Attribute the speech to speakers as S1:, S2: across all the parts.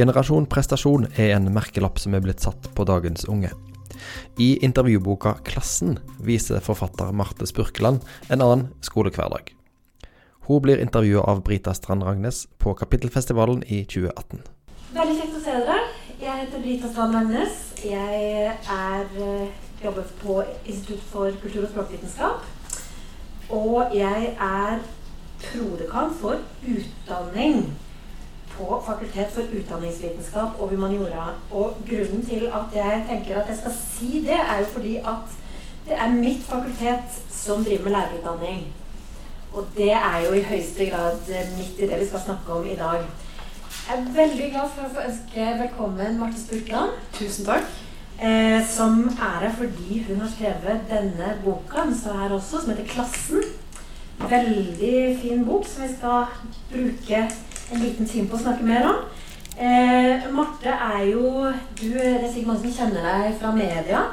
S1: Generasjon prestasjon er en merkelapp som er blitt satt på dagens unge. I intervjuboka 'Klassen' viser forfatter Marte Spurkeland en annen skolehverdag. Hun blir intervjua av Brita Strand Ragnes på Kapittelfestivalen i 2018.
S2: Veldig kjekt å se dere. Jeg heter Brita Strand Ragnes. Jeg er, eh, jobber på Institutt for kultur- og språkvitenskap. Og jeg er prodekan for utdanning på Fakultet for utdanningsvitenskap og humaniora. Og grunnen til at jeg tenker at jeg skal si det, er jo fordi at det er mitt fakultet som driver med lærerutdanning. Og det er jo i høyeste grad midt i det vi skal snakke om i dag. Jeg er veldig glad for å få ønske velkommen Marte Spurkland.
S3: Tusen takk.
S2: Eh, som er her fordi hun har skrevet denne boka den står her også, som heter 'Klassen'. Veldig fin bok som vi skal bruke en liten time på å snakke mer om. Eh, Marte er jo du, Det er sikkert mange som kjenner deg fra media.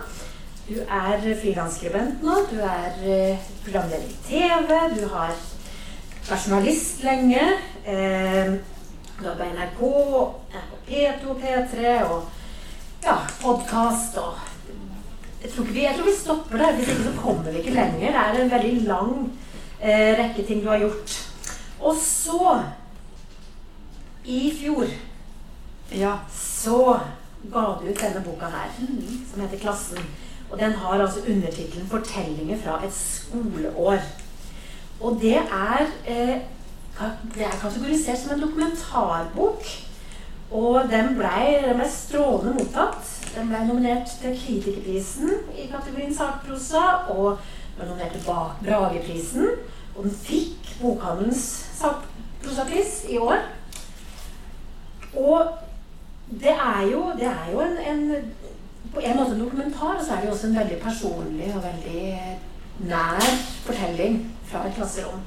S2: Du er frilansskribent nå. Du er eh, programleder i TV. Du har vært journalist lenge. Eh, du har på NRK, NRK P2, P3 og ja, podkast og jeg tror, vi, jeg tror vi stopper der. Hvis ikke så kommer vi ikke lenger. Det er en veldig lang eh, rekke ting du har gjort. Og så, i fjor,
S3: Ja.
S2: så ga du ut denne boka her, som heter 'Klassen'. Og den har altså undertittelen 'Fortellinger fra et skoleår'. Og det er, eh, det er kategorisert som en dokumentarbok. Og den blei ble strålende mottatt. Den ble nominert til Kritikerprisen i kategorien sakprosa. Og ble nominert til Brageprisen. Og den fikk Bokhandelens sakprosapris i år. Og det er jo, det er jo en, en på en måte en dokumentar, og så er det jo også en veldig personlig og veldig nær fortelling fra et klasserom.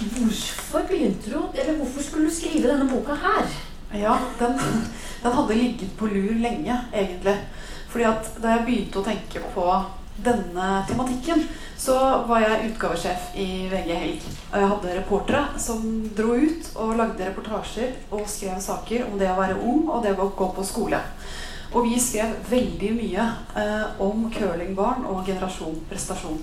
S2: Hvorfor begynte du, eller hvorfor skulle du skrive denne boka her?
S3: ja den, den hadde ligget på lur lenge, egentlig. Fordi at da jeg begynte å tenke på denne tematikken, så var jeg utgavesjef i VG Helg. Og jeg hadde reportere som dro ut og lagde reportasjer og skrev saker om det å være ung og det å gå på skole. Og vi skrev veldig mye eh, om curlingbarn og generasjon prestasjon.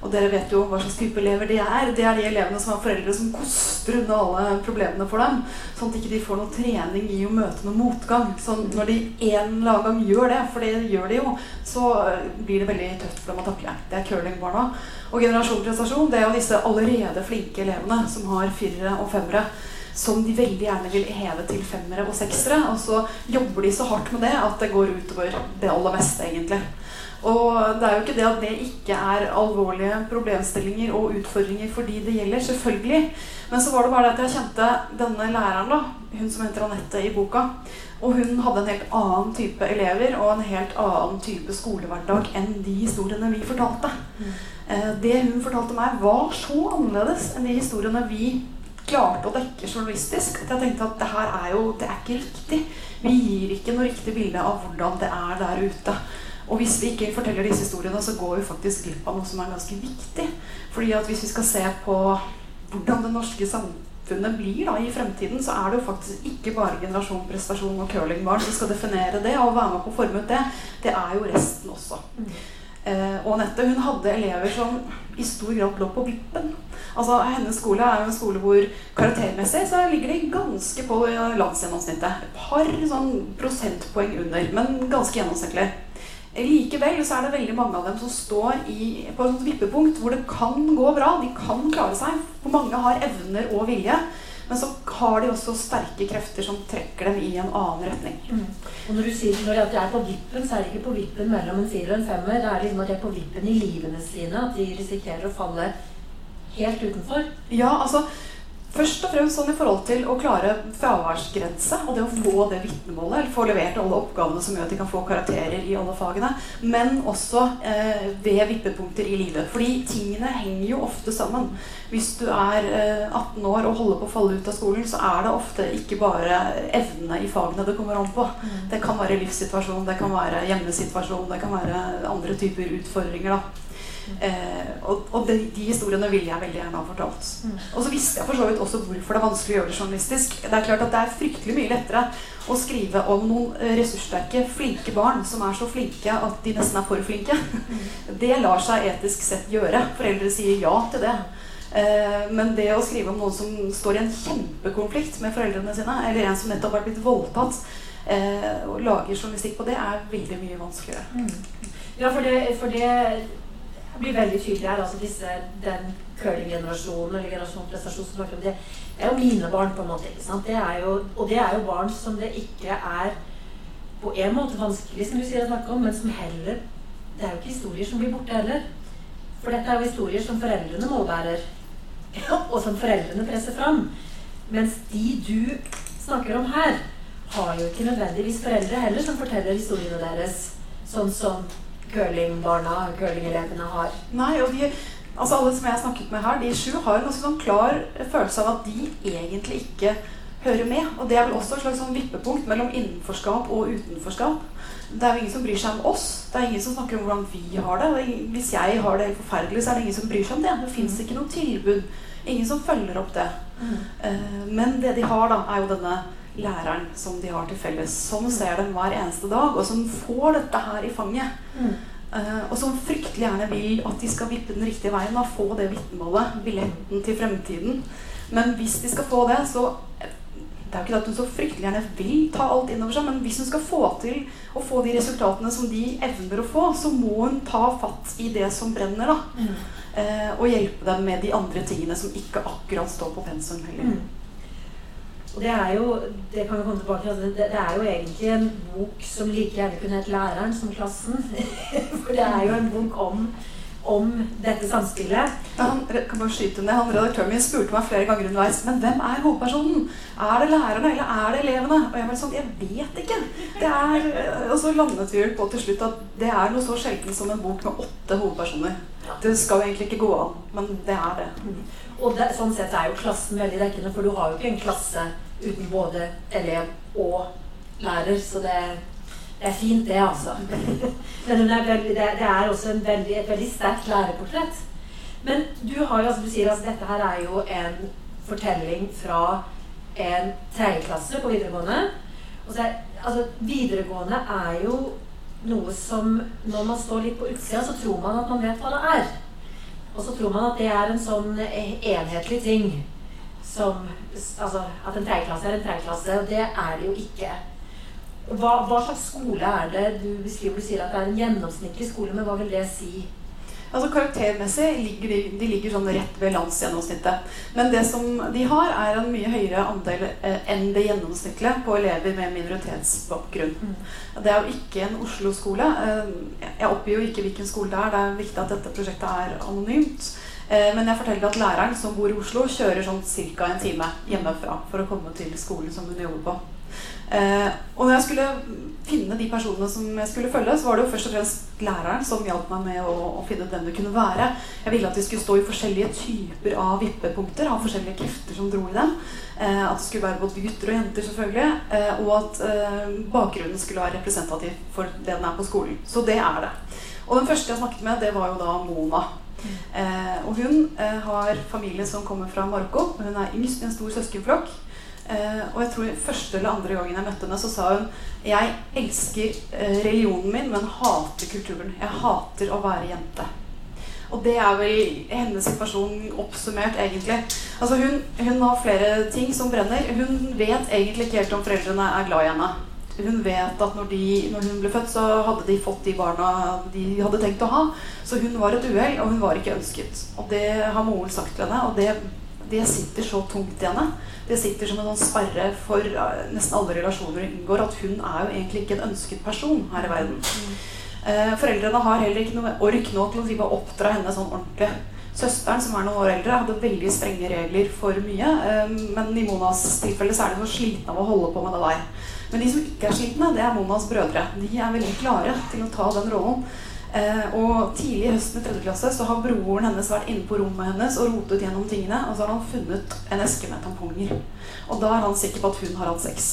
S3: Og dere vet jo hva slags type elever de er. Det er de elevene som har foreldre som koster unna alle problemene for dem. Sånn at de ikke får noe trening i å møte noe motgang. Sånn når de en eller annen gang gjør det, for det gjør de jo, så eh, blir det veldig tøft for dem å takle. Det er curlingbarna. Og generasjon prestasjon, det er jo disse allerede flinke elevene som har firere og femmere som de veldig gjerne vil heve til femmere og seksere. Og så jobber de så hardt med det at det går utover det aller meste, egentlig. Og det er jo ikke det at det ikke er alvorlige problemstillinger og utfordringer for de det gjelder, selvfølgelig. Men så var det bare det at jeg kjente denne læreren, da, hun som heter Anette i boka. Og hun hadde en helt annen type elever og en helt annen type skolehverdag enn de historiene vi fortalte. Eh, Det hun fortalte meg, var så annerledes enn de historiene vi klarte å dekke journalistisk. At jeg tenkte at det her er jo det er ikke riktig. Vi gir ikke noe riktig bilde av hvordan det er der ute. Og hvis vi ikke forteller disse historiene, så går vi faktisk glipp av noe som er ganske viktig. Fordi at hvis vi skal se på hvordan det norske samfunnet blir da, i fremtiden, så er det jo faktisk ikke bare generasjon prestasjon og curlingbarn som skal definere det og være med på å forme ut det. Det er jo resten også. Eh, og Anette hun hadde elever som i stor grad lå på vippen. Altså Hennes skole er jo en skole hvor karaktermessig så ligger de ganske på landsgjennomsnittet. Et par sånn prosentpoeng under, men ganske gjennomsnittlig. Likevel så er det veldig mange av dem som står i, på et vippepunkt hvor det kan gå bra. De kan klare seg. For mange har evner og vilje. Men så har de også sterke krefter som trekker dem i en annen retning.
S2: Og når du sier når at de er på vippen, så er de ikke på vippen mellom en firer og en femmer. Det er liksom at de er på vippen i livene sine. At de risikerer å falle helt utenfor.
S3: Ja, altså Først og fremst sånn i forhold til å klare fraværsgrense og det å få det vitnemålet, eller få levert alle oppgavene som gjør at de kan få karakterer i alle fagene, men også eh, ved vippepunkter i livet. Fordi tingene henger jo ofte sammen. Hvis du er eh, 18 år og holder på å falle ut av skolen, så er det ofte ikke bare evnene i fagene det kommer an på. Det kan være livssituasjon, det kan være hjemmesituasjon, det kan være andre typer utfordringer. da. Eh, og, og de, de, historiene vil jeg veldig gjerne ha fortalt. Mm. Og så visste jeg for så vidt også hvorfor det er vanskelig å gjøre det journalistisk. Det er klart at det er fryktelig mye lettere å skrive om noen eh, ressurssterke, flinke barn som er så flinke at de nesten er for flinke. Mm. Det lar seg etisk sett gjøre. Foreldre sier ja til det. Eh, men det å skrive om noen som står i en kjempekonflikt med foreldrene sine, eller en som nettopp har blitt voldtatt, eh, og lager journalistikk på det, er veldig mye vanskeligere.
S2: Mm. Ja, for det, for det blir veldig tydelig her. altså disse, Den curlinggenerasjonen eller generasjon prestasjon som snakker om det, det er jo mine barn, på en måte. ikke sant? Det er jo, og det er jo barn som det ikke er på en måte vanskelig som du sier å snakke om, men som heller Det er jo ikke historier som blir borte heller. For dette er jo historier som foreldrene målbærer, og som foreldrene presser fram. Mens de du snakker om her, har jo ikke nødvendigvis foreldre heller som forteller historiene deres. Sånn som curlingbarna, curlingelevene har.
S3: Nei, og de, altså alle som jeg har snakket med her, de sju har en ganske sånn klar følelse av at de egentlig ikke hører med. Og det er vel også et slags sånn vippepunkt mellom innenforskap og utenforskap. Det er jo ingen som bryr seg om oss. Det er ingen som snakker om hvordan vi har det. Hvis jeg har det helt forferdelig, så er det ingen som bryr seg om det. Det fins ikke noe tilbud. Ingen som følger opp det. Mm. Uh, men det de har, da, er jo denne læreren som de har til felles, som ser dem hver eneste dag, og som får dette her i fanget. Mm. Uh, og som fryktelig gjerne vil at de skal vippe den riktige veien og få det vitnemålet, billetten til fremtiden. Men hvis de skal få det, så Det er jo ikke at hun så fryktelig gjerne vil ta alt inn over seg, men hvis hun skal få til å få de resultatene som de evner å få, så må hun ta fatt i det som brenner, da. Mm. Uh, og hjelpe dem med de andre tingene som ikke akkurat står på pensum heller. Mm.
S2: Og det er jo det kan vi komme tilbake til, det, det, er jo egentlig en bok som like gjerne kunne hett 'Læreren' som 'Klassen'. For det er jo en bok om, om dette samspillet.
S3: Ja, han, kan bare skyte ned, han Redaktøren min spurte meg flere ganger underveis Men hvem er hovedpersonen. Er det lærerne eller er det elevene? Og jeg bare sånn Jeg vet ikke. Det er, og så landet vi på til slutt at det er noe så sjelden som en bok med åtte hovedpersoner. Det skal jo egentlig ikke gå an, men det er det.
S2: Og det, sånn sett er jo klassen veldig dekkende, for du har jo ikke en klasse uten både elev og lærer. Så det, det er fint, det, altså. Men det er, veldig, det, er også veldig, et veldig sterkt lærerportrett. Men du har altså, du sier altså dette her er jo en fortelling fra en tredjeklasse på videregående. Er, altså, videregående er jo noe som Når man står litt på utsida, så tror man at man vet hva det er. Og så tror man at det er en sånn enhetlig ting. Som, altså, at en tredjeklasse er en tredjeklasse. Og det er det jo ikke. Hva, hva, slags skole er det du beskriver? Du sier at det er en gjennomsnittlig skole, men hva vil det si?
S3: Altså Karaktermessig ligger de, de ligger sånn rett ved landsgjennomsnittet. Men det som de har, er en mye høyere andel eh, enn det gjennomsnittlige på elever med minoritetsbakgrunn. Mm. Det er jo ikke en Oslo-skole. Eh, jeg oppgir jo ikke hvilken skole det er. Det er viktig at dette prosjektet er anonymt. Eh, men jeg forteller at læreren som bor i Oslo, kjører sånn ca. en time hjemmefra for å komme til skolen som hun jobber på. Eh, og når jeg skulle finne de personene som jeg skulle følge, så var det jo først og fremst læreren som hjalp meg med å, å finne ut hvem det kunne være. Jeg ville at vi skulle stå i forskjellige typer av vippepunkter, ha forskjellige krefter som dro i dem. Eh, at det skulle være både gutter og jenter, selvfølgelig. Eh, og at eh, bakgrunnen skulle være representativ for det den er på skolen. Så det er det. Og den første jeg snakket med, det var jo da Mona. Eh, og hun eh, har familie som kommer fra Marokko. Hun er yngst i en stor søskenflokk. Uh, og jeg tror første eller andre gangen jeg møtte henne, så sa hun Jeg elsker uh, religionen min, men hater kulturen. Jeg hater å være jente. Og det er vel hennes situasjon oppsummert, egentlig. Altså hun, hun, har flere ting som brenner. Hun vet egentlig ikke helt om foreldrene er glad i henne. Hun vet at når, de, når hun ble født, så hadde de fått de barna de hadde tenkt å ha. Så hun var et uhell, og hun var ikke ønsket. Og det har moren sagt til henne, og det, det sitter så tungt i henne det sitter som en sånn sperre for uh, nesten alle relasjoner hun inngår, at hun er jo egentlig ikke en ønsket person her i verden. Uh, foreldrene har heller ikke noe ork nå til å drive og oppdra henne sånn ordentlig. Søsteren, som er noen år eldre, hadde veldig strenge regler for mye. Uh, men i Monas tilfelle så er de så slitne av å holde på med det der. Men de som ikke er slitne, det er Monas brødre. De er veldig klare til å ta den rollen. Eh, og tidlig i høsten i tredje klasse så har broren hennes vært inne på rommet hennes og rotet gjennom tingene, og så har han funnet en eske med tamponger. Og da er han sikker på at hun har hatt sex.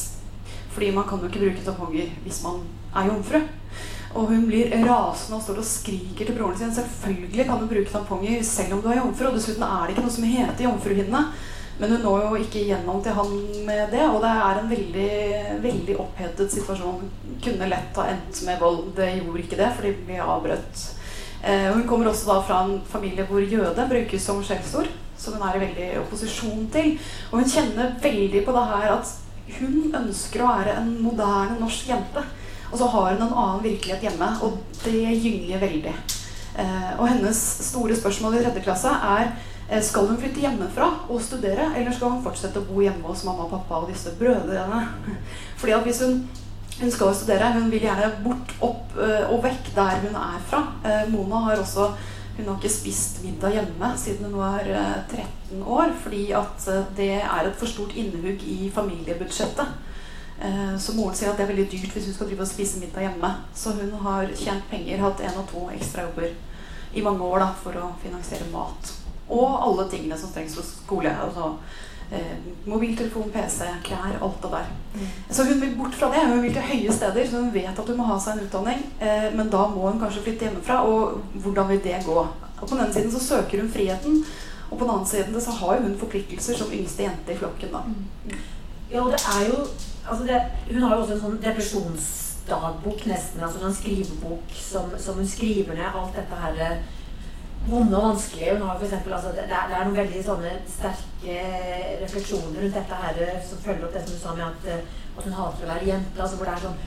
S3: Fordi man kan jo ikke bruke tamponger hvis man er jomfru. Og hun blir rasende og står og skriker til broren sin. Selvfølgelig kan du bruke tamponger selv om du er jomfru. Og dessuten er det ikke noe som heter jomfruhinne. Men hun når jo ikke igjennom til han med det, og det er en veldig, veldig opphetet situasjon. Kunne lett ha endt med vold. Det gjorde ikke det, fordi vi avbrøt. Eh, hun kommer også da fra en familie hvor jøde brukes som skjellsord, som hun er i veldig opposisjon til. Og hun kjenner veldig på det her at hun ønsker å være en moderne norsk jente. Og så har hun en annen virkelighet hjemme, og det gynger veldig. Eh, og hennes store spørsmål i tredje klasse er skal hun flytte hjemmefra og studere, eller skal hun fortsette å bo hjemme hos mamma og pappa og disse brødrene? Fordi at hvis hun hun skal studere. Hun vil gjerne bort, opp øh, og vekk der hun er fra. Eh, Mona har også hun har ikke spist middag hjemme siden hun var 13 øh, år, fordi at det er et for stort innhugg i familiebudsjettet. Så moren sier at det er veldig dyrt hvis hun skal drive og spise middag hjemme. Så hun har tjent penger, hatt en og to ekstrajobber i mange år da, for å finansiere mat. Og alle tingene som trengs hos skole. Altså eh, mobiltelefon, PC, klær, alt det der. Mm. Så hun vil bort fra det. Hun vil til høye steder, så hun vet at hun må ha seg en utdanning. Eh, men da må hun kanskje flytte hjemmefra. Og hvordan vil det gå? Og På den ene siden så søker hun friheten, og på den andre siden så har hun forpliktelser som yngste jente i flokken. da. Mm.
S2: Ja, og det er jo altså det, Hun har jo også en sånn depresjonsdagbok, nesten. altså en skrivebok som, som hun skriver ned alt dette her vonde og vanskelige. Hun har for eksempel, altså, det, er, det, er, noen veldig sånne sterke refleksjoner rundt dette her, eh, som følger opp det som du sa med at, eh, at hun hater å være jente. altså hvor det er sånn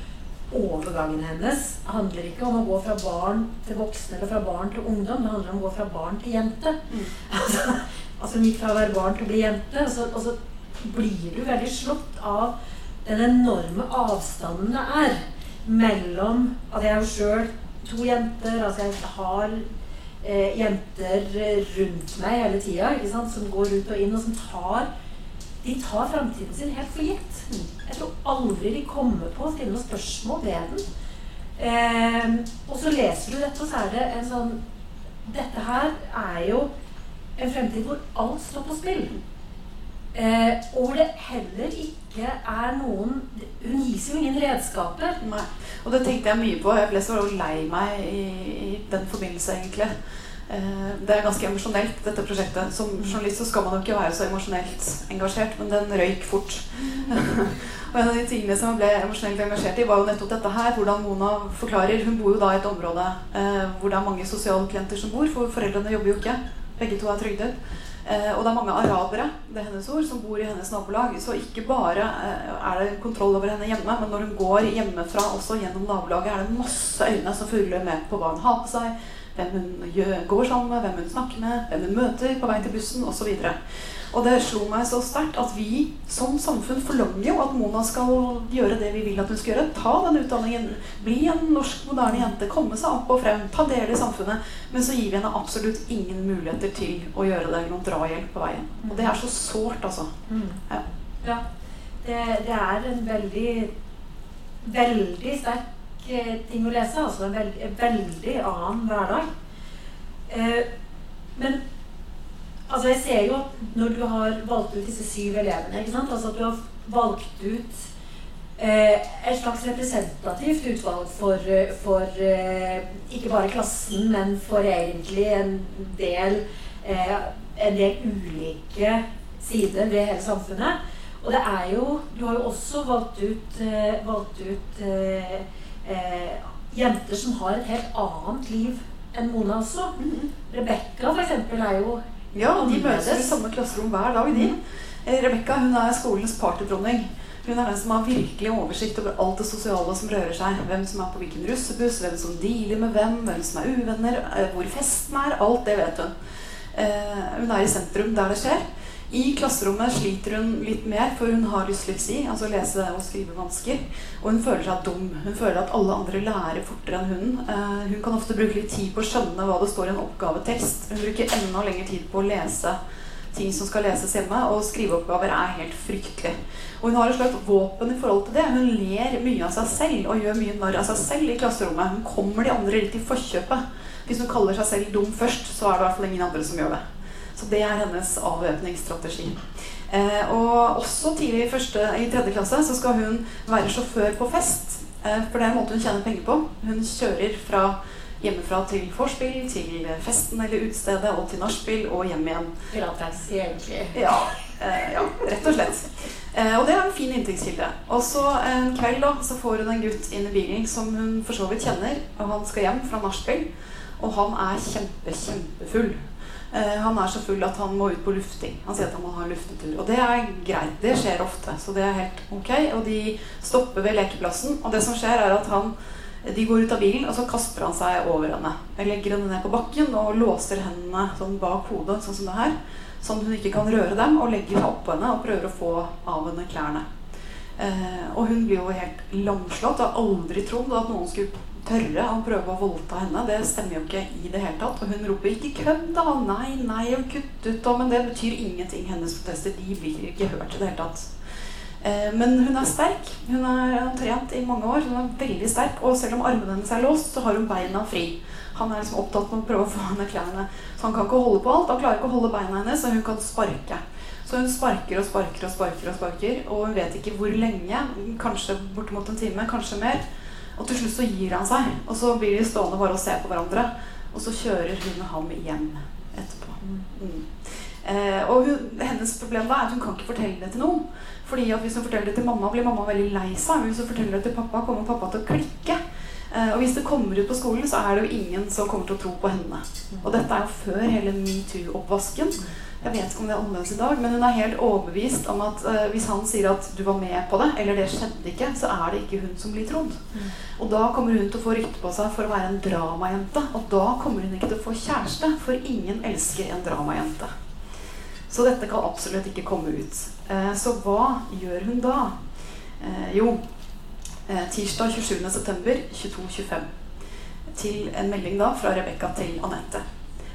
S2: Overgangen hennes handler ikke om å gå fra barn til voksne eller fra barn til ungdom. Det handler om å gå fra barn til jente. Mm. altså, altså hun gikk fra å være barn til å bli jente. Og så, og så blir du veldig slått av den enorme avstanden det er mellom at jeg er jo sjøl to jenter. altså Jeg har eh, jenter rundt meg hele tida som går ut og inn, og som tar de tar framtiden sin helt for gitt. Jeg tror aldri de kommer på å stille noen spørsmål ved den. Eh, og så leser du dette, og så er det en sånn Dette her er jo en fremtid hvor alt står på spill. Eh, og hvor det heller ikke er noen Hun gis jo ingen redskaper.
S3: Nei. Og det tenkte jeg mye på. Jeg ble så lei meg i, i den forbindelse, egentlig. Eh, det er ganske emosjonelt, dette prosjektet. Som journalist så skal man jo ikke være så emosjonelt engasjert, men den røyk fort. og en av de tingene som jeg ble emosjonelt engasjert i, var jo nettopp dette her. Hvordan Mona forklarer Hun bor jo da i et område eh, hvor det er mange sosiale klienter som bor, for foreldrene jobber jo ikke. Begge to er trygdet. Eh, og det er mange arabere det er hennes ord, som bor i hennes nabolag. Så ikke bare eh, er det kontroll over henne hjemme, men når hun går hjemmefra også gjennom nabolaget, er det masse øyne som følger med på hva hun har på seg, hvem hun går sammen med, hvem hun snakker med, hvem hun møter på vei til bussen osv. Og det slo meg så sterkt at vi som samfunn forlanger jo at Mona skal gjøre det vi vil at hun skal gjøre. Ta den utdanningen, bli en norsk, moderne jente, komme seg opp og frem, ta del i samfunnet. Men så gir vi henne absolutt ingen muligheter til å gjøre det, eller noen drahjelp på veien. Og det er så sårt, altså.
S2: Mm. Ja. ja. Det, det, er en veldig, veldig sterk eh, ting å lese. Altså en veldig, veldig annen hverdag. Eh, men Altså Jeg ser jo når du har valgt ut disse syv elevene ikke sant? Altså at du har valgt ut eh, et slags representativt utvalg for, for eh, ikke bare klassen, men for egentlig en del, eh, en del ulike sider ved hele samfunnet. Og det er jo Du har jo også valgt ut, eh, valgt ut eh, eh, jenter som har et helt annet liv enn Mona også. Mm -hmm. Rebekka f.eks. er jo
S3: ja, de møtes i samme klasserom hver dag, de. Eh, Rebekka er skolens partydronning. Hun er den som har virkelig oversikt over alt det sosiale som rører seg. Hvem som er på hvilken russebuss, hvem som dealer med hvem, hvem som er uvenner, eh, hvor festen er. Alt det vet hun. Eh, hun er i sentrum der det skjer. I klasserommet sliter hun litt mer, for hun har dysleksi, altså lese- og skrivevansker. Og hun føler seg dum. Hun føler at alle andre lærer fortere enn hun. Uh, hun kan ofte bruke litt tid på å skjønne hva det står i en oppgavetekst. Hun bruker enda lengre tid på å lese ting som skal leses hjemme, og skriveoppgaver er helt fryktelig. Og hun har et slags våpen i forhold til det. Hun ler mye av seg selv og gjør mye narr av seg selv i klasserommet. Hun kommer de andre litt i forkjøpet. Hvis hun kaller seg selv dum først, så er det i hvert fall ingen andre som gjør det. Så det er hennes avvæpningsstrategi. Eh, og også tidlig i, første, i tredje klasse så skal hun være sjåfør på fest. Eh, for det er en måte hun tjener penger på. Hun kjører fra hjemmefra til vorspiel, til festen eller utestedet og til nachspiel og hjem igjen.
S2: Pilates, egentlig.
S3: Ja, eh, ja, rett og slett. Eh, og det er en fin inntektskilde. Og så en kveld da, så får hun en gutt inn i bilen som hun for så vidt kjenner, og han skal hjem fra nachspiel. Og han er kjempe, kjempefull. Eh, han er så full at han må ut på lufting. Han sier at han må ha en luftetur. Og det er greit. Det skjer ofte. Så det er helt ok. Og de stopper ved lekeplassen. Og det som skjer, er at han de går ut av bilen, og så kaster han seg over henne. Jeg legger henne ned på bakken og låser hendene sånn bak hodet, sånn som det her. Sånn at hun ikke kan røre dem, og legger seg oppå henne og prøver å få av henne klærne. Eh, og hun blir jo helt lamslått. Har aldri trodd at noen skulle tørre å prøve å voldta henne. Det stemmer jo ikke i det hele tatt. Og hun roper 'ikke kødd', da! Nei, nei, og kutt ut, da! Men det betyr ingenting. Hennes protester de blir ikke hørt i det hele tatt. Eh, men hun er sterk. Hun har trent i mange år. Hun er veldig sterk. Og selv om armene hennes er låst, så har hun beina fri. Han er liksom opptatt med å prøve å få henne klærne. Så han kan ikke holde på alt. Han klarer ikke å holde beina hennes, så hun kan sparke. Så hun sparker og sparker og sparker, og sparker, og hun vet ikke hvor lenge. Kanskje bortimot en time, kanskje mer. Og til slutt så gir han seg. Og så blir de stående bare og se på hverandre. Og så kjører hun ham hjem etterpå. Mm. Eh, og hun, hennes problem da er at hun kan ikke fortelle det til noen. Fordi at Hvis hun forteller det til mamma, blir mamma veldig lei seg. Hvis hun forteller det til pappa, kommer pappa til å klikke. Eh, og hvis det kommer ut på skolen, så er det jo ingen som kommer til å tro på henne. Og dette er jo før hele metoo-oppvasken. Jeg vet ikke om det er annerledes i dag, men hun er helt overbevist om at uh, hvis han sier at du var med på det, eller det skjedde ikke, så er det ikke hun som blir trodd. Mm. Og da kommer hun til å få rykte på seg for å være en dramajente. Og da kommer hun ikke til å få kjæreste, for ingen elsker en dramajente. Så dette kan absolutt ikke komme ut. Uh, så hva gjør hun da? Uh, jo, tirsdag 27.9. 22.25 til en melding da fra Rebekka til Anette.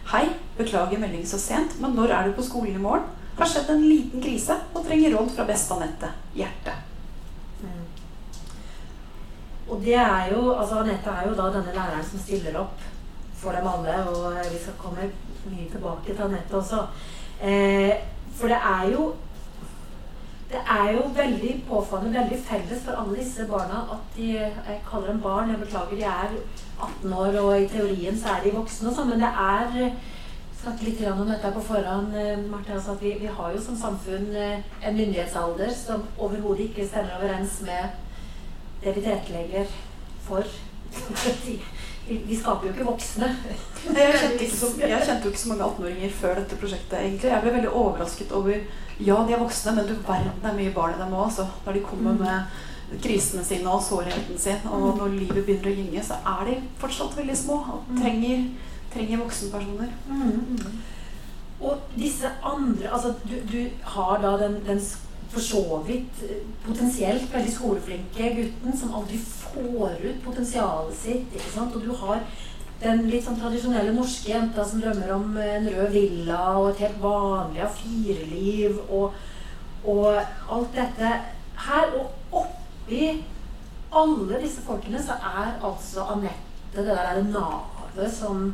S3: Hei, beklager meldingen så sent, men når er du på skolen i morgen? Har skjedd en liten krise og trenger råd fra beste Anette. Hjerte. Mm.
S2: Og det er jo, altså Anette er jo da denne læreren som stiller opp for dem alle. Og vi skal komme mye tilbake til Anette også. Eh, for det er jo det er jo veldig påfallende, veldig felles for alle disse barna at de Jeg kaller dem barn, jeg beklager, de er 18 år, og i teorien så er de voksne og sånn, men det er snakket litt om dette på forhånd, eh, altså at vi, vi, har jo som samfunn eh, en myndighetsalder som overhodet ikke stemmer overens med det vi tilrettelegger for. vi skaper jo ikke voksne.
S3: Jeg kjente, ikke så, jeg kjente jo ikke så mange 18-åringer før dette prosjektet. egentlig. Jeg ble veldig overrasket over Ja, de er voksne, men du verden det er mye barn i dem òg. Altså. Når de kommer mm. med krisene sine og sårheten sin, og mm. når livet begynner å gynge, så er de fortsatt veldig små og mm. trenger, trenger voksenpersoner. Mm.
S2: Og disse andre Altså, du, du har da den, den for så vidt eh, potensielt veldig skoleflinke gutten som aldri får ut potensialet sitt. ikke sant? Og du har den litt sånn tradisjonelle norske jenta som drømmer om en rød villa og et helt vanlig A4-liv og, og, alt dette her. Og oppi alle disse folkene så er altså Anette det der navet som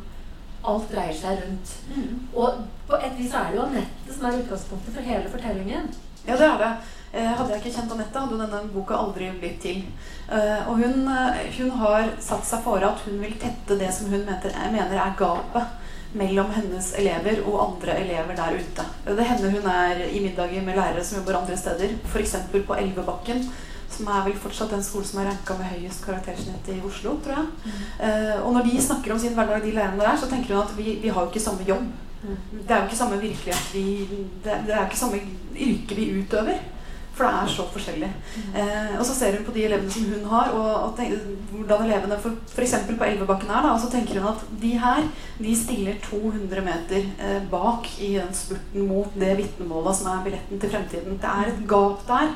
S2: alt dreier seg rundt. Mm. Og på et vis er det jo Anette som er utgangspunktet for hele fortellingen.
S3: Ja, det er det. Eh, hadde jeg ikke kjent Anette, hadde denne boka aldri blitt til. Eh, og hun, eh, hun, har satt seg for at hun vil tette det som hun mener, mener er gapet mellom hennes elever og andre elever der ute. Det hender hun er i middager med lærere som jobber andre steder. F.eks. på Elvebakken, som er vel fortsatt den skolen som er ranka med høyest karaktersnitt i Oslo, tror jeg. Mm. og når de snakker om sin hverdag, de lærerne der, så tenker hun at vi, vi har jo ikke samme jobb. Mm. Det er jo ikke samme virkelighet vi det, det er jo ikke samme yrke vi utøver. For det er så forskjellig. Eh, og så ser hun på de elevene som hun har, og, og tenker, hvordan elevene f.eks. på Elvebakken er. Da, og så tenker hun at de her de stiller 200 meter eh, bak i den spurten mot det vitnemålet som er billetten til fremtiden. Det er et gap der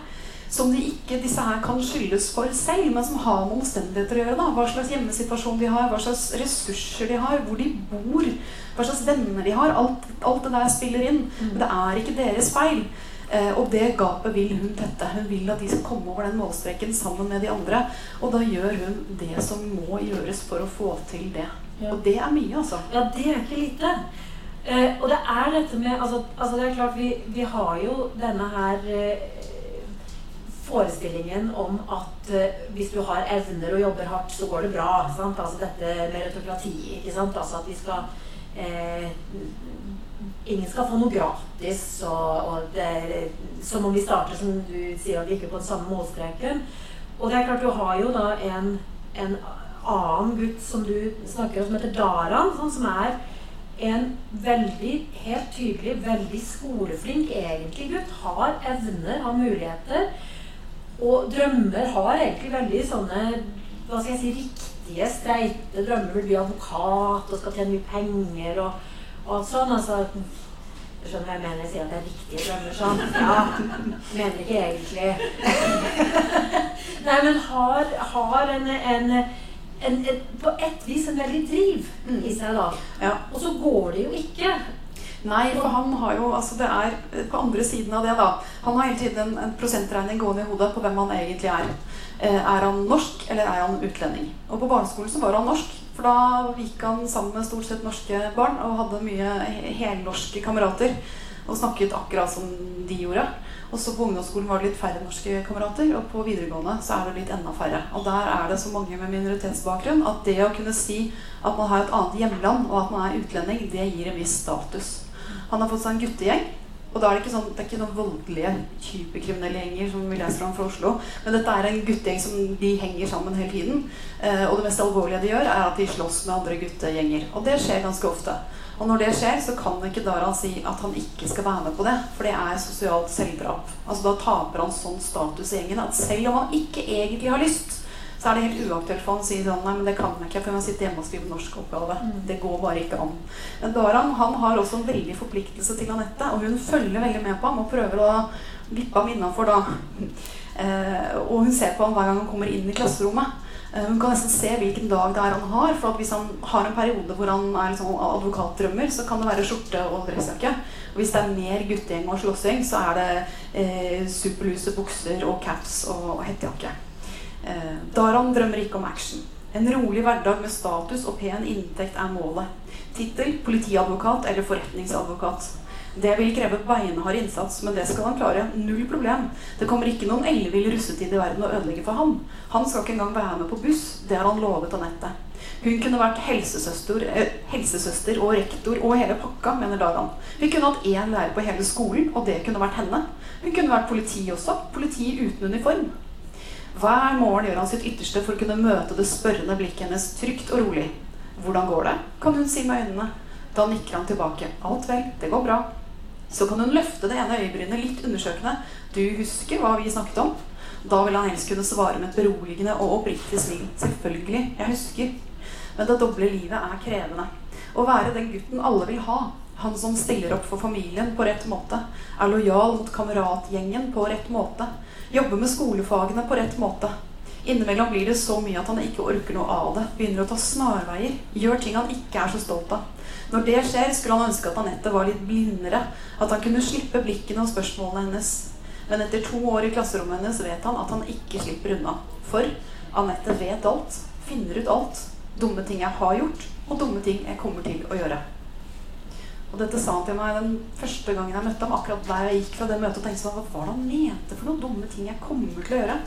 S3: som de ikke disse her kan skyldes for selv, men som har med omstendigheter å gjøre. da, Hva slags hjemmesituasjon de har, hva slags ressurser de har, hvor de bor, hva slags venner de har. Alt, alt det der spiller inn. Mm. Men det er ikke deres feil. Eh, og det gapet vil hun tette. Hun vil at de skal komme over den målstreken sammen med de andre. Og da gjør hun det som må gjøres for å få til det. Ja. Og det er mye, altså.
S2: Ja, det er ikke lite. Eh, og det er dette med Altså, altså det er klart, vi, vi har jo denne her eh, forestillingen om at eh, hvis du har evner og jobber hardt, så går det bra. Sant? Altså dette meritokratiet. ikke sant? Altså at vi skal eh, Ingen skal få noe gratis. Og, og det, som om vi starter som du sier, at vi ikke på den samme målstreken. Og det er klart, du har jo da en, en annen gutt som du snakker om, som heter Daran, sånn, som er en veldig, helt tydelig, veldig skoleflink egentlig gutt. Har evner, har muligheter. Og drømmer har egentlig veldig sånne hva skal jeg si, riktige, streite drømmer. Vil bli advokat og skal tjene mye penger og, og sånn. Altså, du skjønner hva jeg mener? Jeg sier at det er viktige drømmer sånn. Ja, mener ikke egentlig. Nei, men har, har en, en, en, en, på et vis en veldig driv i seg, da.
S3: Ja.
S2: Og så går det jo ikke.
S3: Nei, for han har jo altså Det er på andre siden av det, da. Han har hele tiden en, en prosentregning gående i hodet på hvem han egentlig er. Eh, er han norsk, eller er han utlending? Og på barneskolen så var han norsk. For da gikk han sammen med stort sett norske barn og hadde mye helnorske kamerater. Og snakket akkurat som de gjorde. Og så på ungdomsskolen var det litt færre norske kamerater, og på videregående så er det litt enda færre. Og der er det så mange med minoritetsbakgrunn at det å kunne si at man har et annet hjemland, og at man er utlending, det gir en viss status. Han har fått seg en guttegjeng. Og da er det ikke sånn, det er ikke noen voldelige, hyperkriminelle gjenger som vi leser om fra Oslo. Men dette er en guttegjeng som de henger sammen hele tiden. Eh, og det mest alvorlige de gjør, er at de slåss med andre guttegjenger. Og det skjer ganske ofte. Og når det skjer, så kan ikke Daran si at han ikke skal være med på det. For det er sosialt selvdrap. Altså Da taper han sånn status i gjengen at selv om han ikke egentlig har lyst, så er det helt uaktuelt for han å si sånn Nei, men det kan jeg ikke, for jeg må sitte hjemme og skrive norsk oppgave. Mm. Det går bare ikke an. Men Daran han har også en veldig forpliktelse til Anette, og hun følger veldig med på ham og prøver å vippe ham innafor da. Eh, og hun ser på ham hver gang han kommer inn i klasserommet. Eh, hun kan nesten se hvilken dag det er han har. For hvis han har en periode hvor han er liksom advokatdrømmer, så kan det være skjorte og dressjakke. Og hvis det er mer guttegjeng og slåssing, så er det eh, superluse bukser og caps og hettejakke. Eh, Daran drømmer ikke om action. En rolig hverdag med status og pen inntekt er målet. Tittel politiadvokat eller forretningsadvokat. Det vil kreve beinhard innsats, men det skal han klare. Null problem. Det kommer ikke noen ellevill russetid i verden å ødelegge for ham. Han skal ikke engang være med på buss. Det har han lovet Anette. Hun kunne vært helsesøster, eh, helsesøster, og rektor og hele pakka, mener Daran. Vi kunne hatt én lærer på hele skolen, og det kunne vært henne. Hun kunne vært politi også. Politi uten uniform. Hver morgen gjør han sitt ytterste for å kunne møte det spørrende blikket hennes trygt og rolig. 'Hvordan går det?' kan hun si med øynene. Da nikker han tilbake. 'Alt vel, det går bra'. Så kan hun løfte det ene øyebrynet litt undersøkende. 'Du husker hva vi snakket om?' Da vil han helst kunne svare med et beroligende og oppriktig smil. 'Selvfølgelig, jeg husker'. Men det doble livet er krevende. Å være den gutten alle vil ha, han som stiller opp for familien på rett måte, er lojal mot kameratgjengen på rett måte, jobber med skolefagene på rett måte. Innimellom blir det så mye at han ikke orker noe av det. Begynner å ta snarveier. Gjør ting han ikke er så stolt av. Når det skjer, skulle han ønske at Anette var litt blindere. At han kunne slippe blikkene og spørsmålene hennes. Men etter to år i klasserommet hennes vet han at han ikke slipper unna. For Anette vet alt. Finner ut alt. Dumme ting jeg har gjort, og dumme ting jeg kommer til å gjøre. Og dette sa han til meg den første gangen jeg møtte ham. akkurat der jeg gikk fra det møtet og tenkte sånn, Hva var det han mente for noen dumme ting jeg kommer til å gjøre?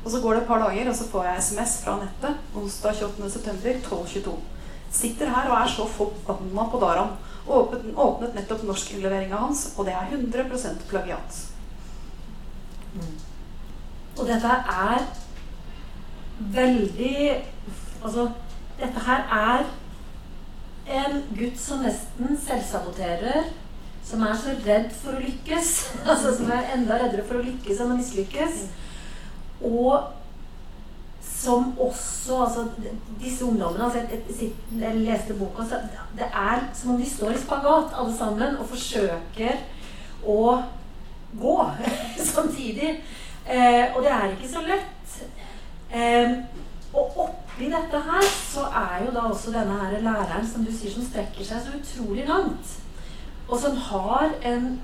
S3: Og så går det et par dager, og så får jeg SMS fra nettet onsdag 28.9. 12.22. Sitter her og er så forbanna på Daran. Åpnet, åpnet nettopp norskinnleveringa hans, og det er 100% plagiat.
S2: Mm. Og dette er veldig Altså, dette her er en gutt som nesten selvsaboterer, som er så redd for å lykkes. altså Som er enda reddere for å lykkes enn å mislykkes. Og som også altså, Disse ungdommene altså, jeg, leste boka, så det er som om de står i spagat alle sammen og forsøker å gå samtidig. Eh, og det er ikke så lett. Eh, og oppi dette her så er jo da også denne her læreren som du sier, som strekker seg så utrolig langt. Og som har en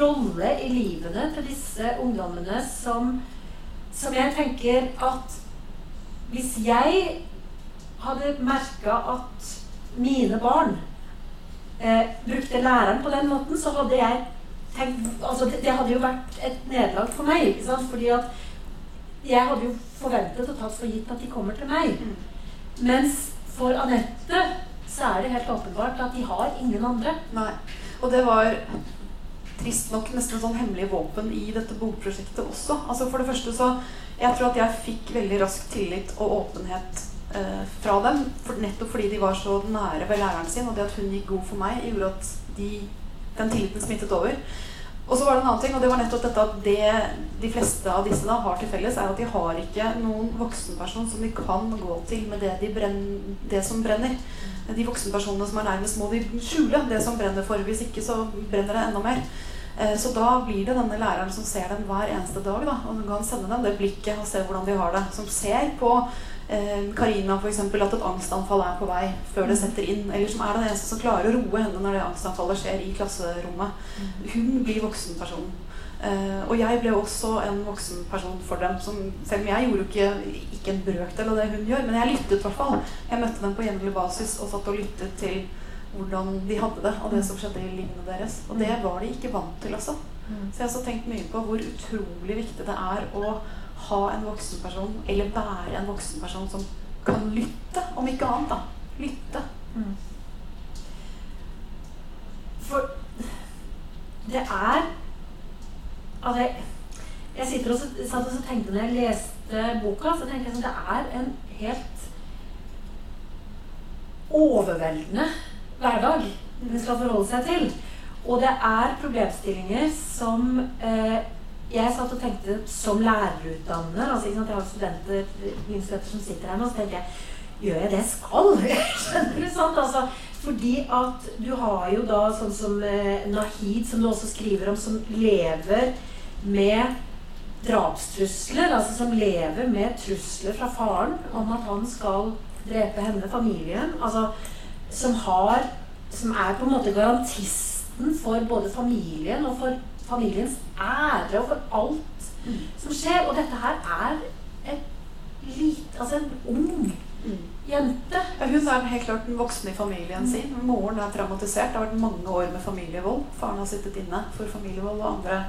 S2: rolle i livene til disse ungdommene som, som jeg tenker at hvis jeg hadde merka at mine barn eh, brukte læreren på den måten, så hadde jeg tenkt altså det, det hadde jo vært et nederlag for meg. ikke sant? Fordi at jeg hadde jo forventet og tatt for gitt at de kommer til meg. Mens for Anette så er det helt åpenbart at de har ingen andre.
S3: Nei. Og det var trist nok nesten et sånn hemmelig våpen i dette bokprosjektet også. Altså For det første så Jeg tror at jeg fikk veldig raskt tillit og åpenhet eh, fra dem. For, nettopp fordi de var så nære ved læreren sin, og det at hun gikk god for meg, gjorde at de, den tilliten smittet over. Og så var det en annen ting, og det var nettopp dette at det de fleste av disse da har til felles, er at de har ikke noen voksenperson som de kan gå til med det, de brenner, det som brenner. De voksenpersonene som er nærmest, må de skjule det som brenner for. Hvis ikke så brenner det enda mer. Eh, så da blir det denne læreren som ser dem hver eneste dag, da, og kan sende dem det blikket og se hvordan de har det. Som ser på Karina eh, f.eks. at et angstanfall er på vei før det setter inn. Eller som er den eneste som klarer å roe henne når det angstanfallet skjer i klasserommet. Hun blir voksenpersonen. Uh, og jeg ble også en voksenperson for dem. Som, selv om jeg gjorde ikke, ikke en brøkdel av det hun gjør, men jeg lyttet i hvert fall. Jeg møtte dem på jevnlig basis og satt og lyttet til hvordan de hadde det, og det som skjedde i livene deres. Og det var de ikke vant til altså. Så jeg har så tenkt mye på hvor utrolig viktig det er å ha en voksen person, eller være en voksen person som kan lytte, om ikke annet, da. Lytte.
S2: For det er Altså, jeg, jeg sitter og så, satt og tenkte når jeg leste boka, så tenkte jeg at Det er en helt overveldende hverdag hun skal forholde seg til. Og det er problemstillinger som eh, jeg satt og tenkte som lærerutdanner altså Jeg har studenter, mine studenter som sitter her nå, så tenker jeg Gjør jeg det jeg skal? Skjønner du sant? Altså, fordi at du har jo da sånn som eh, Nahid, som du også skriver om, som lever med drapstrusler. Altså som lever med trusler fra faren om at han skal drepe henne, familien. Altså som har Som er på en måte garantisten for både familien og for familiens ære og for alt som skjer. Og dette her er lite Altså en ung jente.
S3: Ja, hun er helt klart den voksne i familien sin. Moren er traumatisert. Det har vært mange år med familievold. Faren har sittet inne for familievold og andre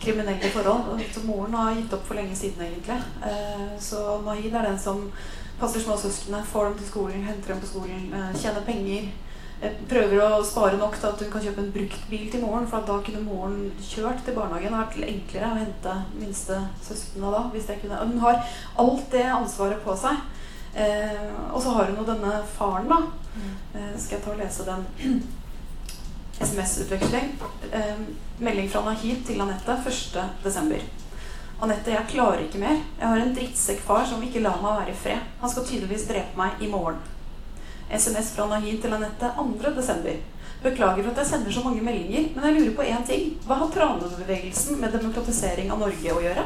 S3: kriminelle forhold. Så moren har gitt opp for lenge siden, egentlig. Eh, så Mahid er den som passer småsøsknene, får dem til skolen, henter dem på skolen, eh, tjener penger. Prøver å spare nok til at hun kan kjøpe en bruktbil til moren, for da kunne moren kjørt til barnehagen. Det hadde vært enklere å hente minste søsknene da. hvis jeg kunne. Hun har alt det ansvaret på seg. Eh, og så har hun jo denne faren, da. Eh, skal jeg ta og lese den SMS-utveksling. Eh, melding fra Nahid til Anette 1.12. Anette, jeg klarer ikke mer. Jeg har en drittsekkfar som ikke lar meg være i fred. Han skal tydeligvis drepe meg i morgen. SMS fra Nahid til Anette 2.12. Beklager at jeg sender så mange meldinger, men jeg lurer på én ting. Hva har Tranebevegelsen med demokratisering av Norge å gjøre?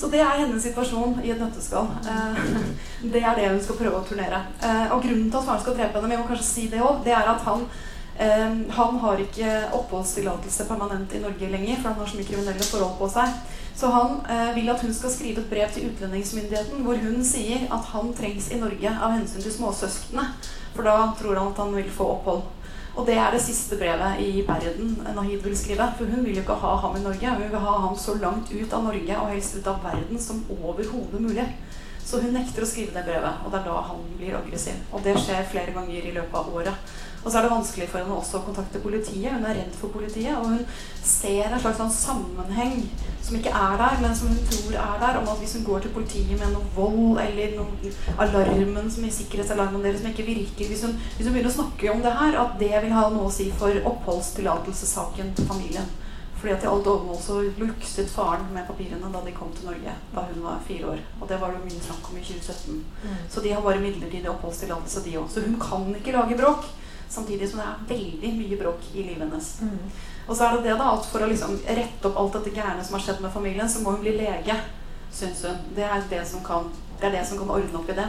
S3: Så det er hennes situasjon i et nøtteskall. Eh, det er det hun skal prøve å turnere. Eh, og grunnen til at faren skal drepe henne, vi må kanskje si det også, det er at han eh, han har ikke oppholdstillatelse permanent i Norge lenger, for han har så mye kriminelle forhold på seg. Så han vil at hun skal skrive et brev til utlendingsmyndigheten hvor hun sier at han trengs i Norge av hensyn til småsøsknene. For da tror han at han vil få opphold. Og det er det siste brevet i verden Nahid vil skrive. For hun vil jo ikke ha ham i Norge. Hun vil ha ham så langt ut av Norge og helst ut av verden som overhodet mulig. Så hun nekter å skrive det brevet, og det er da han blir aggressiv. Og det skjer flere ganger i løpet av året. Og så er det vanskelig for henne også å kontakte politiet. Hun er redd for politiet, og hun ser en slags sånn sammenheng som ikke er der, men som hun tror er der, om at hvis hun går til politiet med noe vold eller noe alarmen som i sikkerhetsalarmen deres som ikke virker hvis hun, hvis hun, begynner å snakke om det her, at det vil ha noe å si for oppholdstillatelsessaken til familien. Fordi at i alt overmål så lukset faren med papirene da de kom til Norge da hun var fire år. Og det var det mye snakk om i 2017. Mm. Så de har bare midlertidig oppholdstillatelse, de òg. Så hun kan ikke lage bråk. Samtidig som det er veldig mye bråk i livet hennes. Mm. Og så er det det da, at for å liksom rette opp alt dette gærne som har skjedd med familien, så må hun bli lege, syns hun. Det er det som kan, det er det som kan ordne opp i det.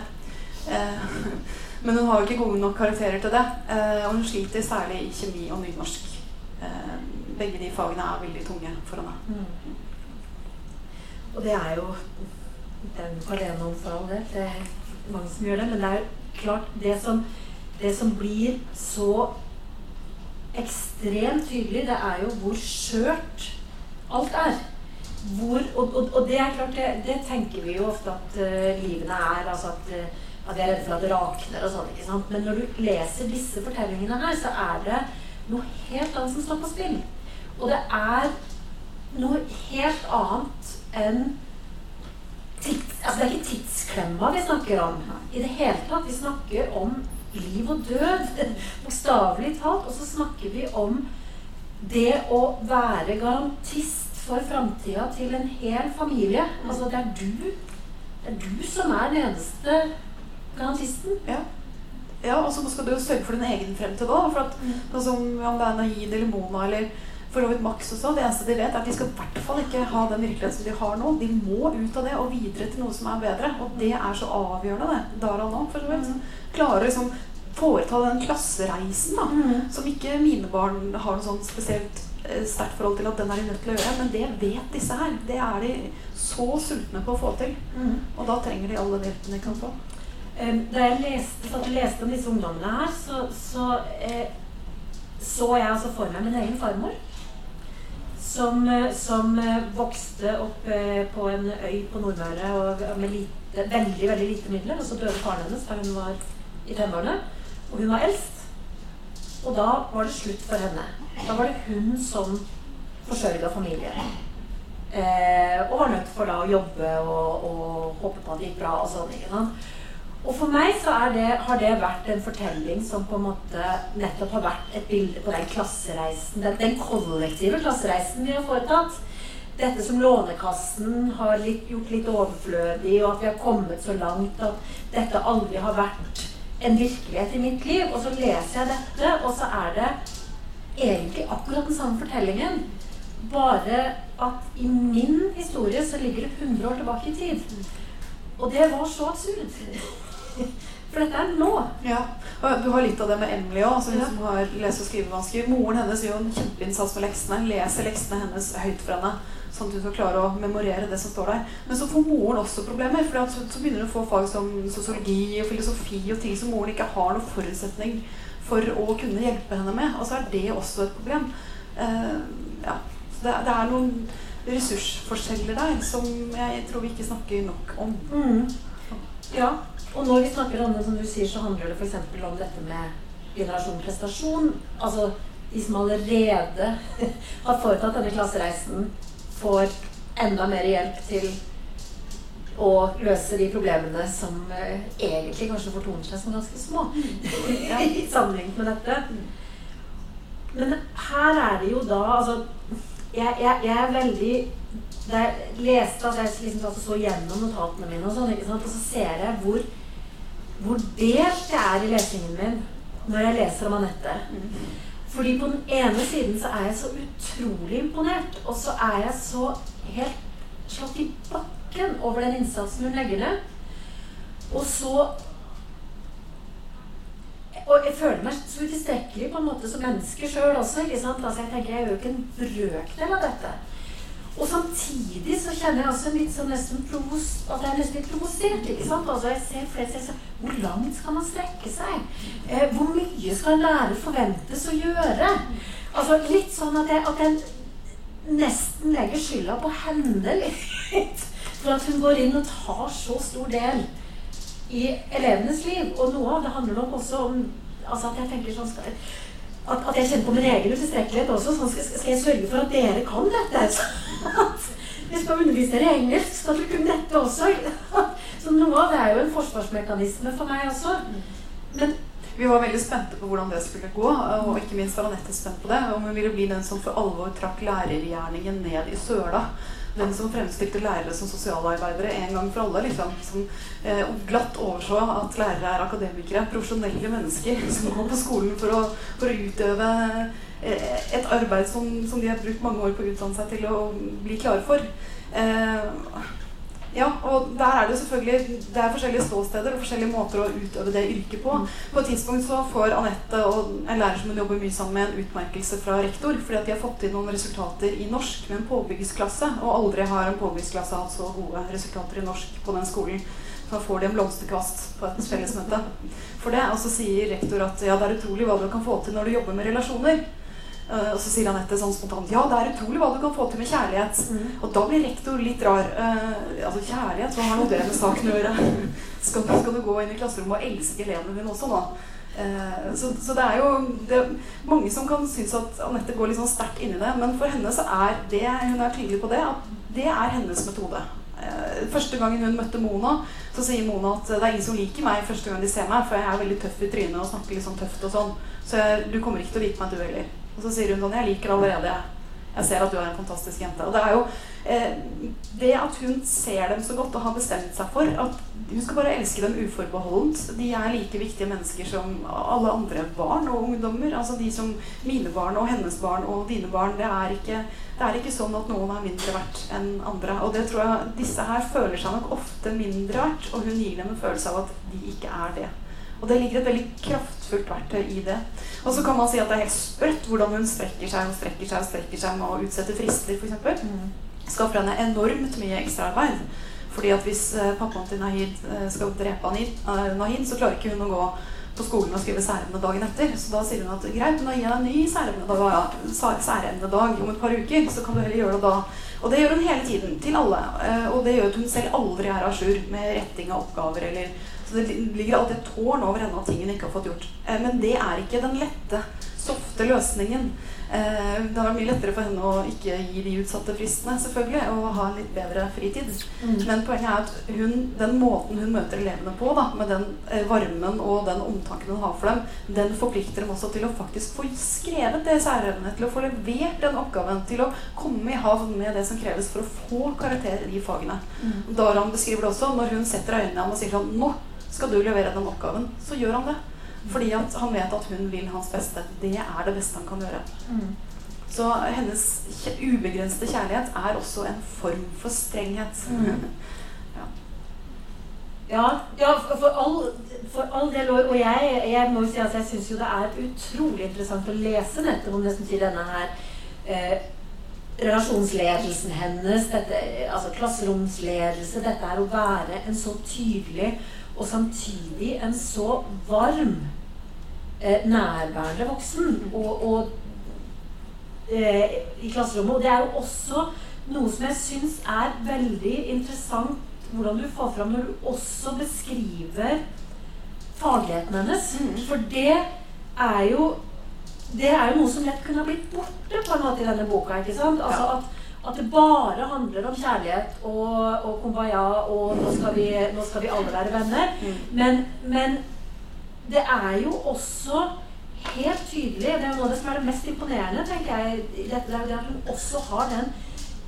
S3: Eh, men hun har jo ikke gode nok karakterer til det. Eh, og hun sliter særlig i kjemi og nynorsk. Eh, begge de fagene er veldig tunge for henne. Mm.
S2: Og det er jo den alene om for all del. Det er mange som gjør det. Men det er jo klart det som det som blir så ekstremt tydelig, det er jo hvor skjørt alt er. Hvor, og, og, og, det er klart, det, det, tenker vi jo ofte at uh, livene er. altså at, uh, at vi er redde for at det rakner og sånn. ikke sant? Men når du leser disse fortellingene her, så er det noe helt annet som står på spill. Og det er noe helt annet enn tids, altså Det er ikke tidsklemma vi snakker om. I det hele tatt. Vi snakker om liv og død. Bokstavelig talt. Og så snakker vi om det å være garantist for framtida til en hel familie. Altså det er du det er du som er den eneste garantisten.
S3: Ja. ja og så skal du jo sørge for din egen fremtid òg. For at, mm. sånn som om det er Nahid eller Mona eller for så vidt Max også, det eneste de vet, er at de skal i hvert fall ikke ha den virkeligheten som de har nå. De må ut av det og videre til noe som er bedre. Og det er så avgjørende, det. Der og nå, for så vidt. Mm. Klarer liksom foreta den klassereisen da, mm. som ikke mine barn har noe sånt spesielt Eh, sterkt forhold til at den er de nødt til å gjøre. Men det vet disse her. Det er de så sultne på å få til. Mm. Og da trenger de all den hjelpen de kan få.
S2: Da jeg leste, leste om disse ungdommene her, så så, eh, så jeg altså for meg min egen farmor. Som, eh, som eh, vokste opp på en øy på Nordmøre med lite, veldig veldig lite midler. Og så døde faren hennes da hun var i tenårene. Og hun var eldst. Og da var det slutt for henne. Da var det hun som forsørga familien. Eh, og var nødt for da å jobbe og, og håpe på at det gikk bra. Og sånn, ikke sant? Og for meg så det, har det vært en fortelling som på en måte nettopp har vært et bilde på den klassereisen, den, den kollektive klassereisen vi har foretatt. Dette som Lånekassen har litt, gjort litt overflødig, og at vi har kommet så langt at dette aldri har vært en virkelighet i mitt liv. Og så leser jeg dette, og så er det egentlig akkurat den samme fortellingen. Bare at i min historie så ligger det 100 år tilbake i tid. Og det var så absurd. For dette er nå.
S3: Ja, og Du har litt av det med Emily òg, altså, ja. som har lese- og skrivevansker. Moren hennes gjør en kjempeinnsats med leksene. Leser leksene hennes høyt for henne. Sånn at hun skal klare å memorere det som står der. Men så får moren også problemer. For så begynner hun å få fag som sosiologi og filosofi og ting som moren ikke har noen forutsetning for å kunne hjelpe henne med. Og så er det også et problem. Uh, ja. det, det, er noen ressursforskjeller der som jeg tror vi ikke snakker nok om.
S2: Mm. Ja, og når vi snakker om det, som du sier, så handler det f.eks. om dette med generasjon prestasjon. Altså de som allerede har foretatt denne klassereisen, får enda mer hjelp til å løse de problemene som uh, egentlig kanskje fortoner seg som ganske små i sammenlignet med dette. Men her er det jo da Altså, jeg, jeg, jeg er veldig Da jeg leste altså Jeg liksom altså så gjennom notatene mine, og sånn? Og så ser jeg hvor, hvor delt jeg er i lesingen min når jeg leser om Anette. Fordi på den ene siden så er jeg så utrolig imponert, og så er jeg så helt slått i bakken over den innsatsen hun legger ned. Og så Og jeg føler meg så utilstrekkelig på en måte som menneske sjøl også. ikke sant? Altså Jeg tenker jeg gjør jo ikke en brøkdel av dette. Og samtidig så kjenner jeg også litt sånn nesten provos, at jeg er nesten litt provosert. ikke sant? Altså jeg ser flere sier Hvor langt skal man strekke seg? Eh, hvor mye skal en lærer forventes å gjøre? Altså Litt sånn at jeg, at jeg nesten legger skylda på henne litt. For at hun går inn og tar så stor del i elevenes liv. Og noe av det handler nok også om altså at jeg tenker sånn skal, at, at, jeg kjenner på min egen utilstrekkelighet også. Sånn skal, skal, jeg sørge for at dere kan dette? Så hvis vi skal undervise dere i engelsk, skal dere kunne dette også. Så noe av det er jo en forsvarsmekanisme for meg også. Men
S3: vi var veldig spente på hvordan det skulle gå, og ikke minst var Anette spent på det. Om hun ville bli den som for alvor trakk lærergjerningen ned i søla den som fremstilte lærere som sosialarbeidere en gang for alle. Liksom, som eh, glatt overså at lærere er akademikere, profesjonelle mennesker som går på skolen for å, for å utøve eh, et arbeid som, som, de har brukt mange år på å utdanne seg til å bli klare for. Eh, ja, og der er det selvfølgelig Det er forskjellige ståsteder og forskjellige måter å utøve det yrket på. Mm. På et tidspunkt så får Anette og en lærer som hun jobber mye sammen med, en utmerkelse fra rektor fordi at de har fått inn noen resultater i norsk med en påbyggingsklasse. Og aldri har en påbyggingsklasse hatt så gode resultater i norsk på den skolen. Da får de en blomsterkvast på et fellesmøte for det. Og så sier rektor at ja, det er utrolig hva du kan få til når du jobber med relasjoner. Uh, og så sier Anette sånn spontant Ja, det er utrolig hva du kan få til med kjærlighet. Mm. Og da blir rektor litt rar. Uh, altså kjærlighet, hva har nå det med saken å gjøre? skal, skal, du gå inn i klasserommet og elske elevene dine også da? Uh, så, så, det er jo det er mange som kan synes at Anette går litt sånn sterkt inn i det. Men for henne så er det hun er tydelig på det, at det er hennes metode. Første gangen hun møtte Mona, så sier Mona at det er ingen som liker meg første gang de ser meg, for jeg er veldig tøff i trynet og snakker litt sånn tøft og sånn. Så jeg, du kommer ikke til å like meg, du heller. Og så sier hun sånn Jeg liker allerede, jeg. ser at du er en fantastisk jente. Og det er jo eh, det at hun ser dem så godt og har bestemt seg for at hun skal bare elske dem uforbeholdent. De er like viktige mennesker som alle andre barn og ungdommer. Altså de som mine barn og hennes barn og dine barn. Det er ikke, det er ikke sånn at noen er mindre verdt enn andre. Og det tror jeg disse her føler seg nok ofte mindre verdt, og hun gir dem en følelse av at de ikke er det. Og det ligger et veldig kraftfullt verktøy i det. Og så kan man si at det er helt sprøtt hvordan hun strekker seg og strekker seg og strekker seg med å utsette frister, f.eks. Mm. Skaffer henne enormt mye ekstraarbeid. Fordi at hvis uh, pappaen til Nahid uh, skal drepe Nahid, uh, så klarer ikke hun å gå på skolen og skrive særemne dagen etter. Så da sier hun at greit, nå gir jeg deg en ny særemnedag om et par uker. Så kan du heller gjøre det da. Og det gjør hun hele tiden. Til alle. Og det gjør at hun selv aldri er à jour med retting av oppgaver eller så det ligger alltid et tårn over henne av ting hun ikke har fått gjort. Eh, men det er ikke den lette, softe løsningen. Eh, det har vært mye lettere for henne å ikke gi de utsatte fristene, selvfølgelig, og ha en litt bedre fritid. Mm. Men poenget er at hun, den måten hun møter elevene på, da, med den eh, varmen og den omtanken hun har for dem, den forplikter dem også til å faktisk få skrevet det særevnet, til å få levert den oppgaven, til å komme i havn med det som kreves for å få karakter i de fagene. Mm. Daran beskriver det også når hun setter øynene i ham og sier sånn Nå skal du levere den oppgaven, så gjør han det. Fordi at han vet at hun vil hans beste. Det er det beste han kan gjøre. Mm. Så hennes ubegrensede kjærlighet er også en form for strenghet. Mm.
S2: ja. ja. ja, for all, for all del. Og jeg, jeg må si at jeg syns jo det er utrolig interessant å lese nettopp om det som sier denne her eh, relasjonsledelsen hennes, dette, altså klasseromsledelse, dette er å være en så tydelig og samtidig en så varm, eh, nærværende voksen og, og eh, i klasserommet. Og det er jo også noe som jeg syns er veldig interessant hvordan du får fram når du også beskriver fagligheten hennes. Mm. For det er jo det er jo noe som lett kunne ha blitt borte på en måte i denne boka. ikke sant? Altså at at det bare handler om kjærlighet og, og kumbaya og nå skal, vi, nå skal vi alle være venner. Mm. Men, men, det er jo også helt tydelig Det er noe av det som er det mest imponerende, tenker jeg, i dette, det er at hun også har den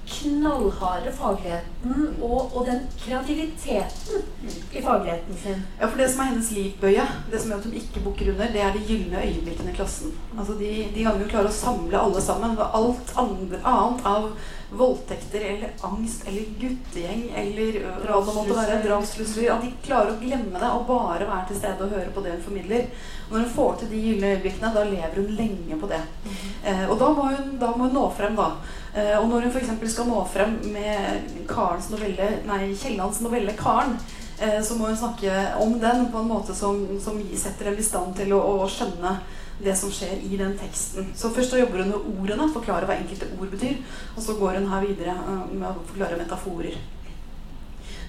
S2: knallharde fagligheten og, og, den kreativiteten i fagligheten sin.
S3: Ja, for det som er hennes livbøye, det som gjør at hun ikke bukker under, det er de gylne øyeblikkene i klassen. Altså de, de gangene hun klarer å samle alle sammen. Og alt andre, annet av voldtekter eller angst eller guttegjeng eller hva det måtte være, drapstrusler At de klarer å glemme det og bare være til stede og høre på det hun formidler. Og når hun får til de gylne øyeblikkene, da lever hun lenge på det. Mm -hmm. eh, og da må, hun, da må hun nå frem, da. Eh, og når hun f.eks. skal nå frem med Karens novelle, nei, Kiellands novelle 'Karen', eh, så må hun snakke om den på en måte som, som setter dem i stand til å, å, skjønne det som skjer i den teksten. Så først så jobber hun med ordene, forklarer hva enkelte ord betyr. Og så går hun her videre uh, med å forklare metaforer.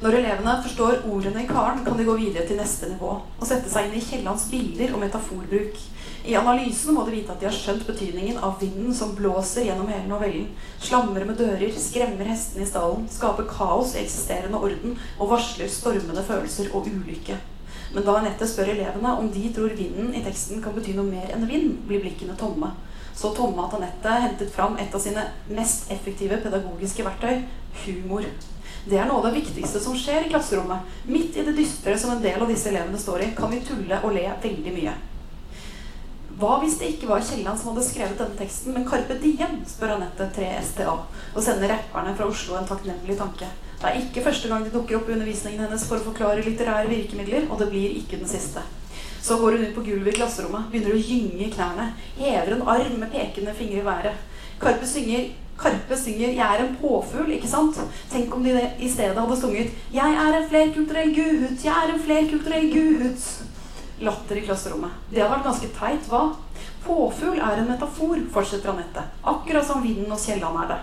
S3: Når elevene forstår ordene i Karen, kan de gå videre til neste nivå og sette seg inn i Kiellands bilder og metaforbruk. I analysen må de vite at de har skjønt betydningen av vinden som blåser gjennom hele novellen, slamrer med dører, skremmer hestene i stallen, skaper kaos i eksisterende orden og varsler stormende følelser og ulykke. Men da Anette spør elevene om de tror vinden i teksten kan bety noe mer enn vind, blir blikkene tomme. Så tomme at Anette hentet fram et av sine mest effektive pedagogiske verktøy humor. Det er noe av det viktigste som skjer i klasserommet. Midt i det dystre som en del av disse elevene står i, kan vi tulle og le veldig mye. Hva hvis det ikke var Kielland som hadde skrevet denne teksten, men Carpe Diem, spør Anette 3STA, og sender rapperne fra Oslo en takknemlig tanke. Det er ikke første gang de dukker opp i undervisningen hennes for å forklare litterære virkemidler, og det blir ikke den siste. Så går hun ut på gulvet i klasserommet, begynner å gynge i knærne, hever en arm med pekende fingre i været. Karpe synger Karpe synger 'Jeg er en påfugl', ikke sant? Tenk om de i stedet hadde sunget 'Jeg er en flerkulturell gutt, jeg er en flerkulturell guhut' latter i klasserommet. Det hadde vært ganske teit, hva? Påfugl er en metafor, fortsetter Anette. Akkurat som vinden og Kielland er det.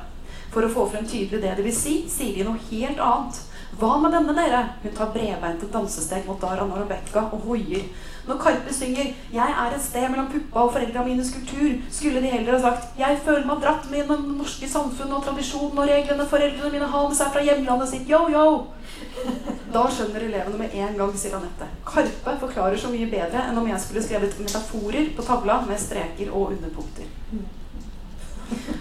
S3: For å få frem tydelig det de vil si, sier de noe helt annet. Hva med denne, dere? Hun tar bredbeinte dansesteg mot Dara og Rebekka og hoier. Når Karpe synger 'Jeg er et sted mellom puppa og foreldra mines kultur', skulle de heller ha sagt 'Jeg føler meg dratt med gjennom det norske samfunnet og tradisjonen og reglene foreldrene mine har med seg fra hjemlandet sitt'. Yo, yo! Da skjønner elevene med en gang, sier Anette. Karpe forklarer så mye bedre enn om jeg skulle skrevet metaforer på tavla med streker og underpunkter.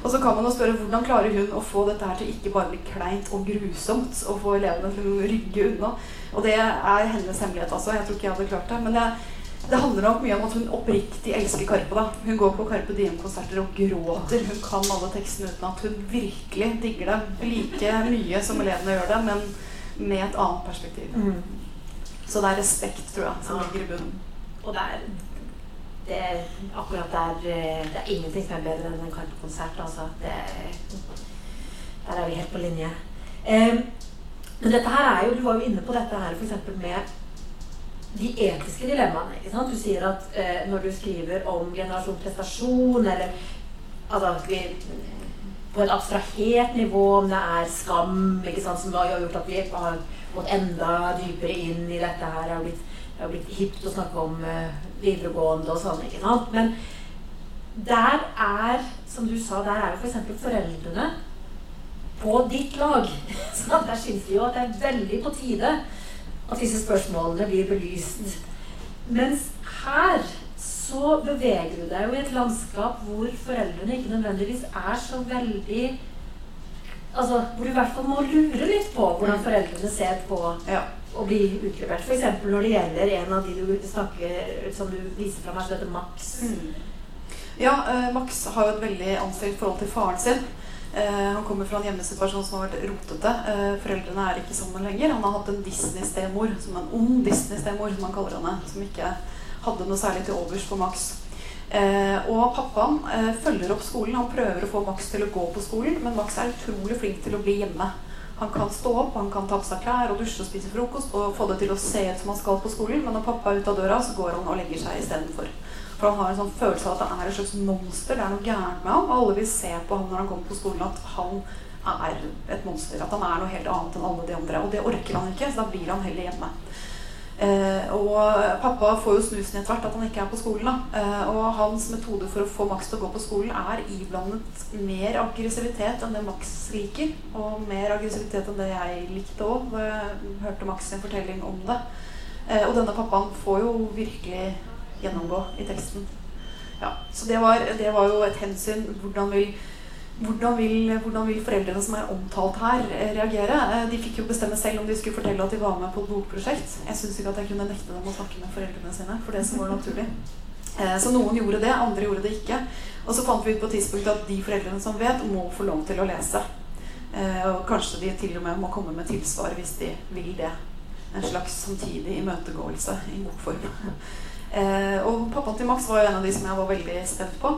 S3: Og så kan man jo spørre hvordan klarer hun å få dette her til ikke bare bli kleint og grusomt og få elevene til å rygge unna. Og det er hennes hemmelighet, altså. Jeg tror ikke jeg hadde klart det. Men det, det handler nok mye om at hun oppriktig elsker Karpe. da. Hun går på Karpe Diem-konserter og gråter. Hun kan alle tekstene uten at hun virkelig digger det like mye som elevene gjør det, men med et annet perspektiv.
S2: Mm.
S3: Så det er respekt, tror jeg, som ligger i bunnen.
S2: Og det er, det er akkurat der eh, Det er ingenting som er bedre enn en Karpe-konsert. Altså. Er- Der er vi helt på linje. Eh, men dette her er jo Du var jo inne på dette her f.eks. med de etiske dilemmaene. ikke sant? Du sier at eh, når du skriver om generasjon prestasjon, eller altså vi, på et abstrahert nivå, om det er skam ikke sant, som har gjort at vi har gått enda dypere inn i dette her. Det har blitt, blitt hipt å snakke om eh, videregående og sånn. ikke sant? Men der er, som du sa, der er jo f.eks. For foreldrene på ditt lag. Så der syns vi jo at det er veldig på tide at disse spørsmålene blir belyst. Mens her så beveger du deg jo i et landskap hvor foreldrene ikke nødvendigvis er så veldig Altså, hvor du i hvert fall må lure litt på hvordan foreldrene ser på
S3: Ja.
S2: Å bli utlevert. F.eks. når det gjelder en av de du snakker som du viser fra meg, som heter Max.
S3: Ja, eh, Max har jo et veldig anstrengt forhold til faren sin. Eh, han kommer fra en hjemmesituasjon som har vært rotete. Eh, foreldrene er ikke sammen lenger. Han har hatt en Disney-stemor, som en ond Disney-stemor, som han kaller henne, som ikke hadde noe særlig til overs for Max. Eh, og pappaen eh, følger opp skolen. Han prøver å få Max til å gå på skolen, men Max er utrolig flink til å bli hjemme. Han kan stå opp, han kan ta på seg klær og dusje og spise frokost og få det til å se ut som han skal på skolen, men når pappa er ute av døra, så går han og legger seg istedenfor. For han har en sånn følelse av at han er et slags monster. Det er noe gærent med ham. Og alle vil se på ham når han kommer på skolen at han er et monster. At han er noe helt annet enn alle de andre. Og det orker han ikke, så da blir han heller hjemme. Eh, og pappa får jo snusen etter hvert at han ikke er på skolen. Da. Eh, og hans metode for å få Max til å gå på skolen er iblandet mer aggressivitet enn det Max liker. Og mer aggressivitet enn det jeg likte òg hørte Max sin fortelling om det. Eh, og denne pappaen får jo virkelig gjennomgå i teksten. Ja, så det var, det var jo et hensyn. Hvordan vil, hvordan, vil, hvordan vil foreldrene som er omtalt her, eh, reagere? Eh, De fikk jo bestemme selv om de skulle fortelle at de var med på et bokprosjekt. Jeg syns ikke at jeg kunne nekte dem å snakke med foreldrene sine. for det som var naturlig. Eh, Så noen gjorde det, andre gjorde det ikke. Og så fant vi ut på et tidspunkt at de foreldrene som vet, må få lov til å lese. Og kanskje de til og med må komme med tilsvar hvis de vil det. En slags samtidig imøtegåelse i bokform. Og pappaen til Max var jo en av de som jeg var veldig spent på.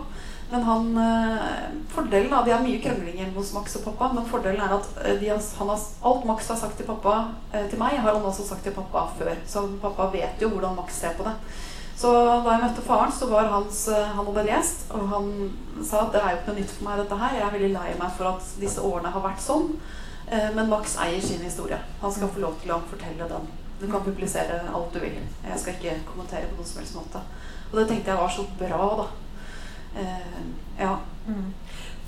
S3: Men han, eh, fordelen da, De har mye krangling hjemme hos Max og pappa, men fordelen er at eh, har, har, alt Max har sagt til pappa eh, til meg, har han også sagt til pappa før. Så pappa vet jo hvordan Max ser på det. Så da jeg møtte faren, så var hans Han hadde lest, og han sa at det er jo ikke noe nytt for meg, dette her. Jeg er veldig lei meg for at disse årene har vært sånn. Men Max eier sin historie. Han skal få lov til å fortelle den. Du kan publisere alt du vil. Jeg skal ikke kommentere på noen som helst måte. Og det tenkte jeg var så bra, da. Eh, ja.
S2: Mm.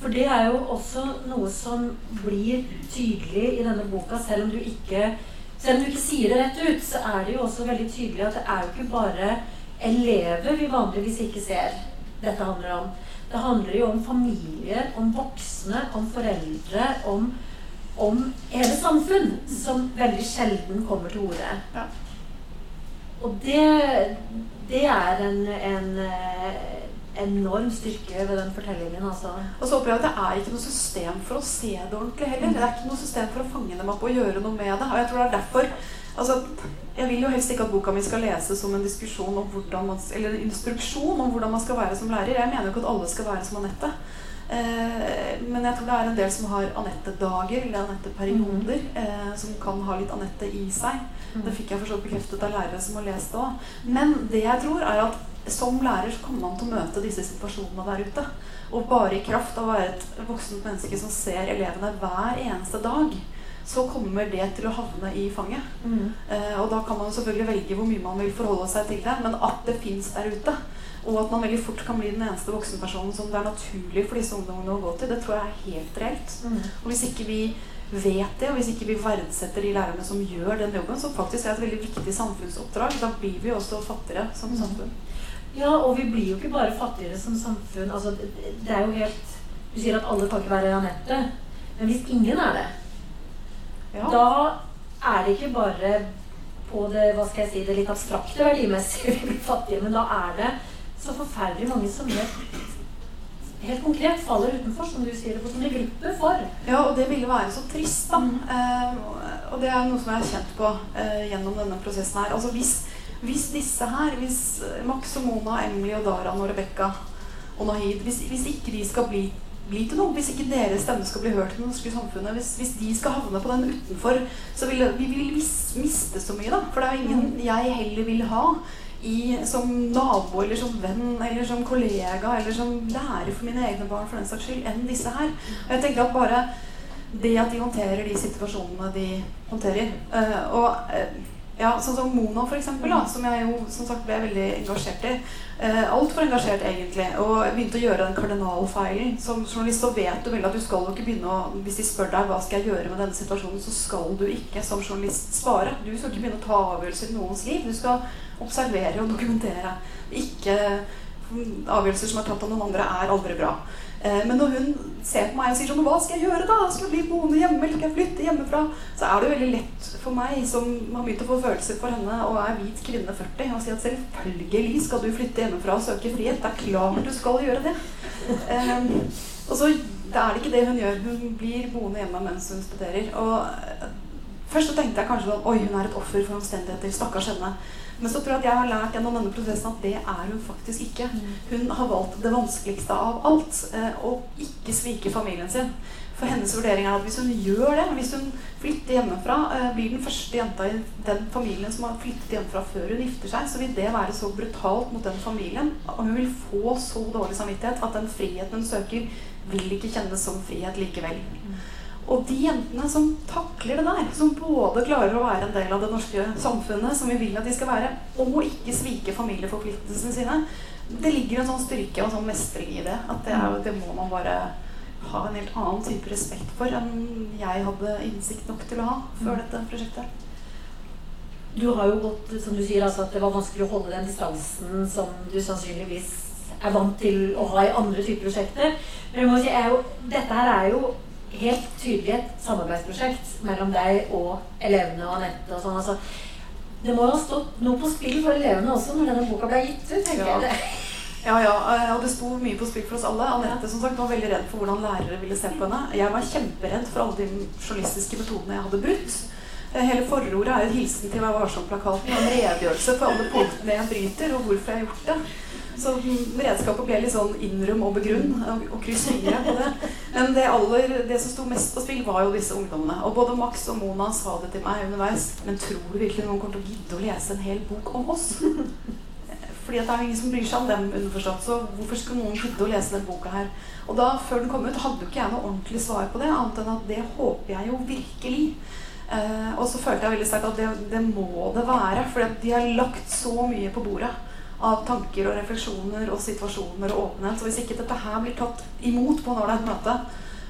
S2: For det er jo også noe som blir tydelig i denne boka, selv om du ikke selv om du ikke sier det rett ut, så er det jo også veldig tydelig at det er jo ikke bare elever vi vanligvis ikke ser dette handler om. Det handler jo om familier, om voksne, om foreldre, om, om hele samfunn som veldig sjelden kommer til orde.
S3: Ja.
S2: Og det, det er en, en eh, enorm styrke ved den fortellingen, altså.
S3: Og så opplever jeg at det er ikke noe system for å se det ordentlig heller. Det er ikke noe system for å fange dem opp og gjøre noe med det. Og jeg tror det er derfor altså, Jeg vil jo helst ikke at boka mi skal leses som en diskusjon om hvordan man, eller en instruksjon om hvordan man skal være som lærer. Jeg mener jo ikke at alle skal være som Anette. Eh, men jeg tror det er en del som har Anette-dager eller Anette-perioder. Eh, som kan ha litt Anette i seg. Det fikk jeg for så bekreftet av lærere som har lest det òg. Men det jeg tror, er at som lærer så kommer man til å møte disse situasjonene der ute. Og bare i kraft av å være et voksent menneske som ser elevene hver eneste dag, så kommer det til å havne i fanget.
S2: Mm.
S3: Eh, og da kan man selvfølgelig velge hvor mye man vil forholde seg til det, men at det fins der ute, og at man veldig fort kan bli den eneste voksenpersonen som det er naturlig for disse ungdommene å gå til, det tror jeg er helt reelt.
S2: Mm.
S3: Og hvis ikke vi vet det, og hvis ikke vi verdsetter de lærerne som gjør den jobben, som faktisk er et veldig viktig samfunnsoppdrag, da blir vi også fattigere som
S2: Mm.
S3: samfunn.
S2: Ja, og vi blir jo ikke bare fattigere som samfunn. Altså, det, er jo helt Du sier at alle kan ikke være Anette. Men hvis ingen er det,
S3: Ja.
S2: da er det ikke bare på det hva skal jeg si, det litt abstrakte verdimessige vi blir fattige, men da er det så forferdelig mange som helt, helt konkret faller utenfor, som du sier, og som de glipper for.
S3: Ja, og det ville være så trist, da.
S2: Mm.
S3: Eh, og det er noe som jeg har kjent på eh, gjennom denne prosessen her. Altså hvis, hvis disse her, hvis Max og Mona, Emily og Daran og Rebekka og Nahid, hvis, hvis ikke de skal bli, bli til noe, hvis ikke deres stemme skal bli hørt i det norske samfunnet, hvis, hvis de skal havne på den utenfor, så vil vi vil mis, miste så mye, da. For det er ingen jeg heller vil ha. I, som nabo eller som venn eller som kollega eller som lærer for mine egne barn for den saks skyld enn disse her. Og jeg tenker at bare det at de håndterer de situasjonene de håndterer. Uh, og eh, ja, sånn som Mona, for eksempel, da, som jeg jo som sagt ble veldig engasjert i. Eh, Altfor engasjert, egentlig. Og begynte å gjøre den kardinalfeilen. Som journalist så vet du vel at du skal jo ikke begynne å Hvis de spør deg hva skal jeg gjøre med denne situasjonen, så skal du ikke som journalist svare. Du skal ikke begynne å ta avgjørelser i noens liv. Du skal observere og dokumentere. Ikke avgjørelser som er tatt av noen andre, er aldri bra. Eh, Men når hun ser på meg og sier sånn Hva skal jeg gjøre da? Skal jeg bli boende hjemme? Eller skal jeg flytte hjemmefra? Så er det veldig lett for meg, som har begynt å få følelser for henne og er hvit kvinne 40, å si at selvfølgelig skal du flytte hjemmefra og søke frihet. Det er klart du skal gjøre det. Um, og så det er det ikke det hun gjør. Hun blir boende hjemme mens hun studerer. Og eh, først så tenkte jeg kanskje sånn Oi, hun er et offer for omstendigheter. Stakkars henne. Men så tror jeg at jeg har lært gjennom denne prosessen at det er hun faktisk ikke. Hun har valgt det vanskeligste av alt. Eh, å ikke svike familien sin. For hennes vurdering er at hvis hun gjør det, hvis hun flytter hjemmefra, eh, blir den første jenta i den familien som har flyttet hjemmefra før hun gifter seg, så vil det være så brutalt mot den familien. Og hun vil få så dårlig samvittighet at den friheten hun søker, vil ikke kjennes som frihet likevel. Og de jentene som takler det der, som både klarer å være en del av det norske samfunnet, som vi vil at de skal være, og ikke svike familieforpliktelsene sine, det ligger en sånn styrke og en sånn mestring i det. At det, er, det må man bare ha en helt annen type respekt for enn jeg hadde innsikt nok til å ha før dette prosjektet.
S2: Du har jo gått, som du sier, altså at det var vanskelig å holde den distansen som du sannsynligvis er vant til å ha i andre typer prosjekter. Men jeg må si, er jo, dette her er jo helt tydelig et samarbeidsprosjekt mellom deg og elevene og Anette og sånn. Altså, det må jo ha stått noe på spill for elevene også når denne boka ble gitt ut, tenker
S3: Ja.
S2: jeg.
S3: Ja, ja, eh, og det sto mye på spill for oss alle. Anette som sagt, var veldig redd for hvordan lærere ville se på henne. Jeg var kjemperedd for alle de journalistiske metodene jeg hadde brukt. Eh, Hele forordet er jo en hilsen til Vær varsom-plakaten og en redegjørelse for alle punktene jeg bryter, og hvorfor jeg har gjort det. Så redskapet ble litt sånn innrøm og begrunn, og, og kryss fingre på det. Men det, aller, det som sto mest på spill, var jo disse ungdommene. Og både Max og Mona sa det til meg underveis. Men tror du virkelig noen kommer til å gidde å lese en hel bok om oss? Fordi det er ingen som bryr seg om dem underforstått. Så hvorfor skulle noen gidde å lese den boka her? Og da, før den kom ut, hadde jo ikke jeg noe ordentlig svar på det, annet enn at det håper jeg jo virkelig. Eh, og så følte jeg veldig sterkt at det, det må det være. For de har lagt så mye på bordet av tanker og refleksjoner og situasjoner og åpenhet. Så hvis ikke dette her blir tatt imot på en ålreit møte,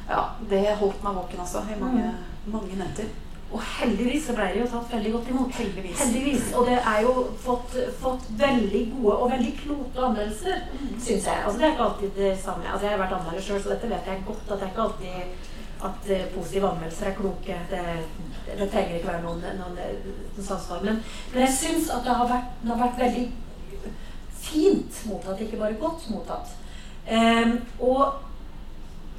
S3: ja, det holdt meg våken altså i mange, mange netter.
S2: Og heldigvis så ble det jo tatt veldig godt imot.
S3: Heldigvis.
S2: Heldigvis. Og det er jo fått, fått veldig gode og veldig kloke anmeldelser, syns jeg. Altså, det er ikke alltid det samme. Altså, jeg har vært anmelder sjøl, så dette vet jeg godt. At det er ikke alltid at eh, positive anmeldelser er kloke. Det, det trenger ikke være noen, noen, noen samsvar. Men, men jeg syns at det har, vært, det har vært veldig fint mottatt, ikke bare godt mottatt. Um, og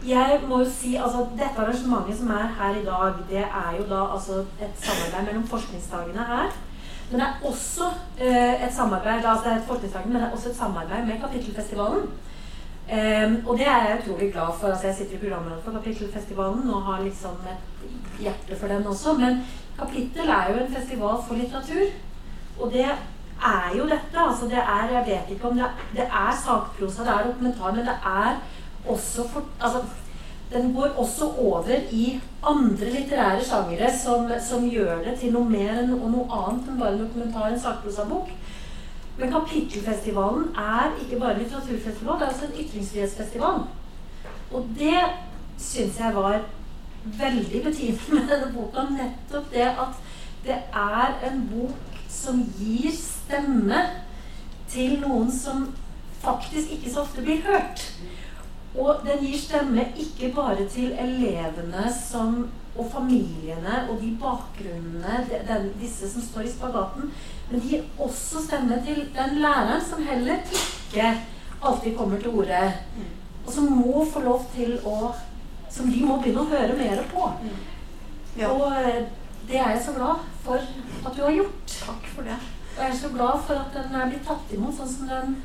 S2: jeg må jo si, altså Dette arrangementet som er her i dag, det er jo da altså et samarbeid mellom forskningsdagene her. Men det er også uh, et samarbeid altså det er et forskningsdagen, men det er også et samarbeid med Kapittelfestivalen. Um, og det er jeg utrolig glad for. altså Jeg sitter i programrådet for Kapittelfestivalen og har liksom et hjerte for den også. Men Kapittel er jo en festival for litteratur. Og det er jo dette. Altså det er, jeg vet ikke om det, det er sakprosa, det er dokumentar, men det er også for, altså, den går også over i andre litterære sjangere som, som, gjør det til noe mer enn og noe annet enn bare en dokumentar, en sakprosabok. Men Kapittelfestivalen er ikke bare litteraturfestival, det er også en ytringsfrihetsfestival. Og det syns jeg var veldig betimelig med denne boka. Nettopp det at det er en bok som gir stemme til noen som faktisk ikke så ofte blir hørt. Og den gir stemme ikke bare til elevene som, og familiene og de bakgrunnene, den, disse som står i spagaten, men de gir også stemme til den læreren som heller ikke alltid kommer til orde, og som må få lov til å Som de må begynne å høre mer på. Ja. Og eh, det er jeg så glad for at du har gjort.
S3: Takk for det.
S2: Og jeg er så glad for at den er blitt tatt imot sånn som den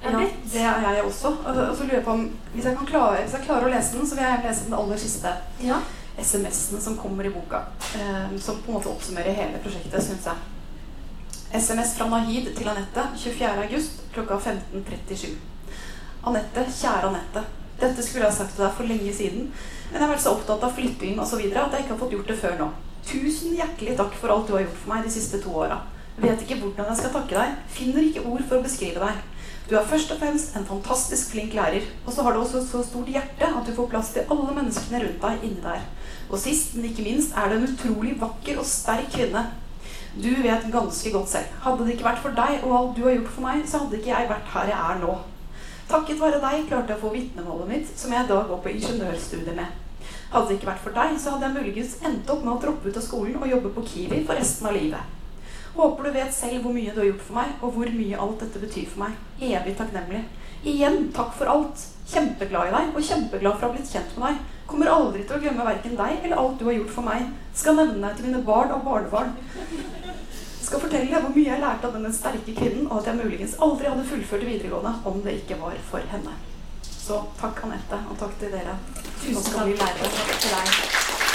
S2: er
S3: ja, det er jeg også. Og så lurer jeg på om hvis jeg, klare, hvis jeg, klarer å lese den, så vil jeg lese den aller siste ja. SMS-en som kommer i boka. Eh, som på en måte oppsummerer hele prosjektet, syns jeg. SMS fra Nahid til Anette 24.8 klokka 15.37. Anette, kjære Anette. Dette skulle jeg ha sagt til deg for lenge siden, men jeg har vært så opptatt av flytting osv. at jeg ikke har fått gjort det før nå. Tusen hjertelig takk for alt du har gjort for meg de siste to åra. Vet ikke hvordan jeg skal takke deg. Finner ikke ord for å beskrive deg. Du er først og fremst en fantastisk flink lærer, og så har du også så stort hjerte at du får plass til alle menneskene rundt deg inni der. Og sist, men ikke minst, er du en utrolig vakker og sterk kvinne. Du vet ganske godt selv. Hadde det ikke vært for deg og alt du har gjort for meg, så hadde ikke jeg vært her jeg er nå. Takket være deg klarte jeg å få vitnemålet mitt, som jeg i dag går på ingeniørstudiet med. Hadde det ikke vært for deg, så hadde jeg muligens endt opp med å droppe ut av skolen og jobbe på Kiwi for resten av livet. Håper du vet selv hvor mye du har gjort for meg, og hvor mye alt dette betyr for meg. Evig takknemlig. Igjen, takk for alt. Kjempeglad i deg, og kjempeglad for å ha blitt kjent med deg. Kommer aldri til å glemme verken deg eller alt du har gjort for meg. Skal nevne deg til mine barn og barnebarn. Skal fortelle hvor mye jeg lærte av denne sterke kvinnen, og at jeg muligens aldri hadde fullført videregående om det ikke var for henne. Så takk, Anette, og takk til dere.
S2: Tusen takk. Takk til deg.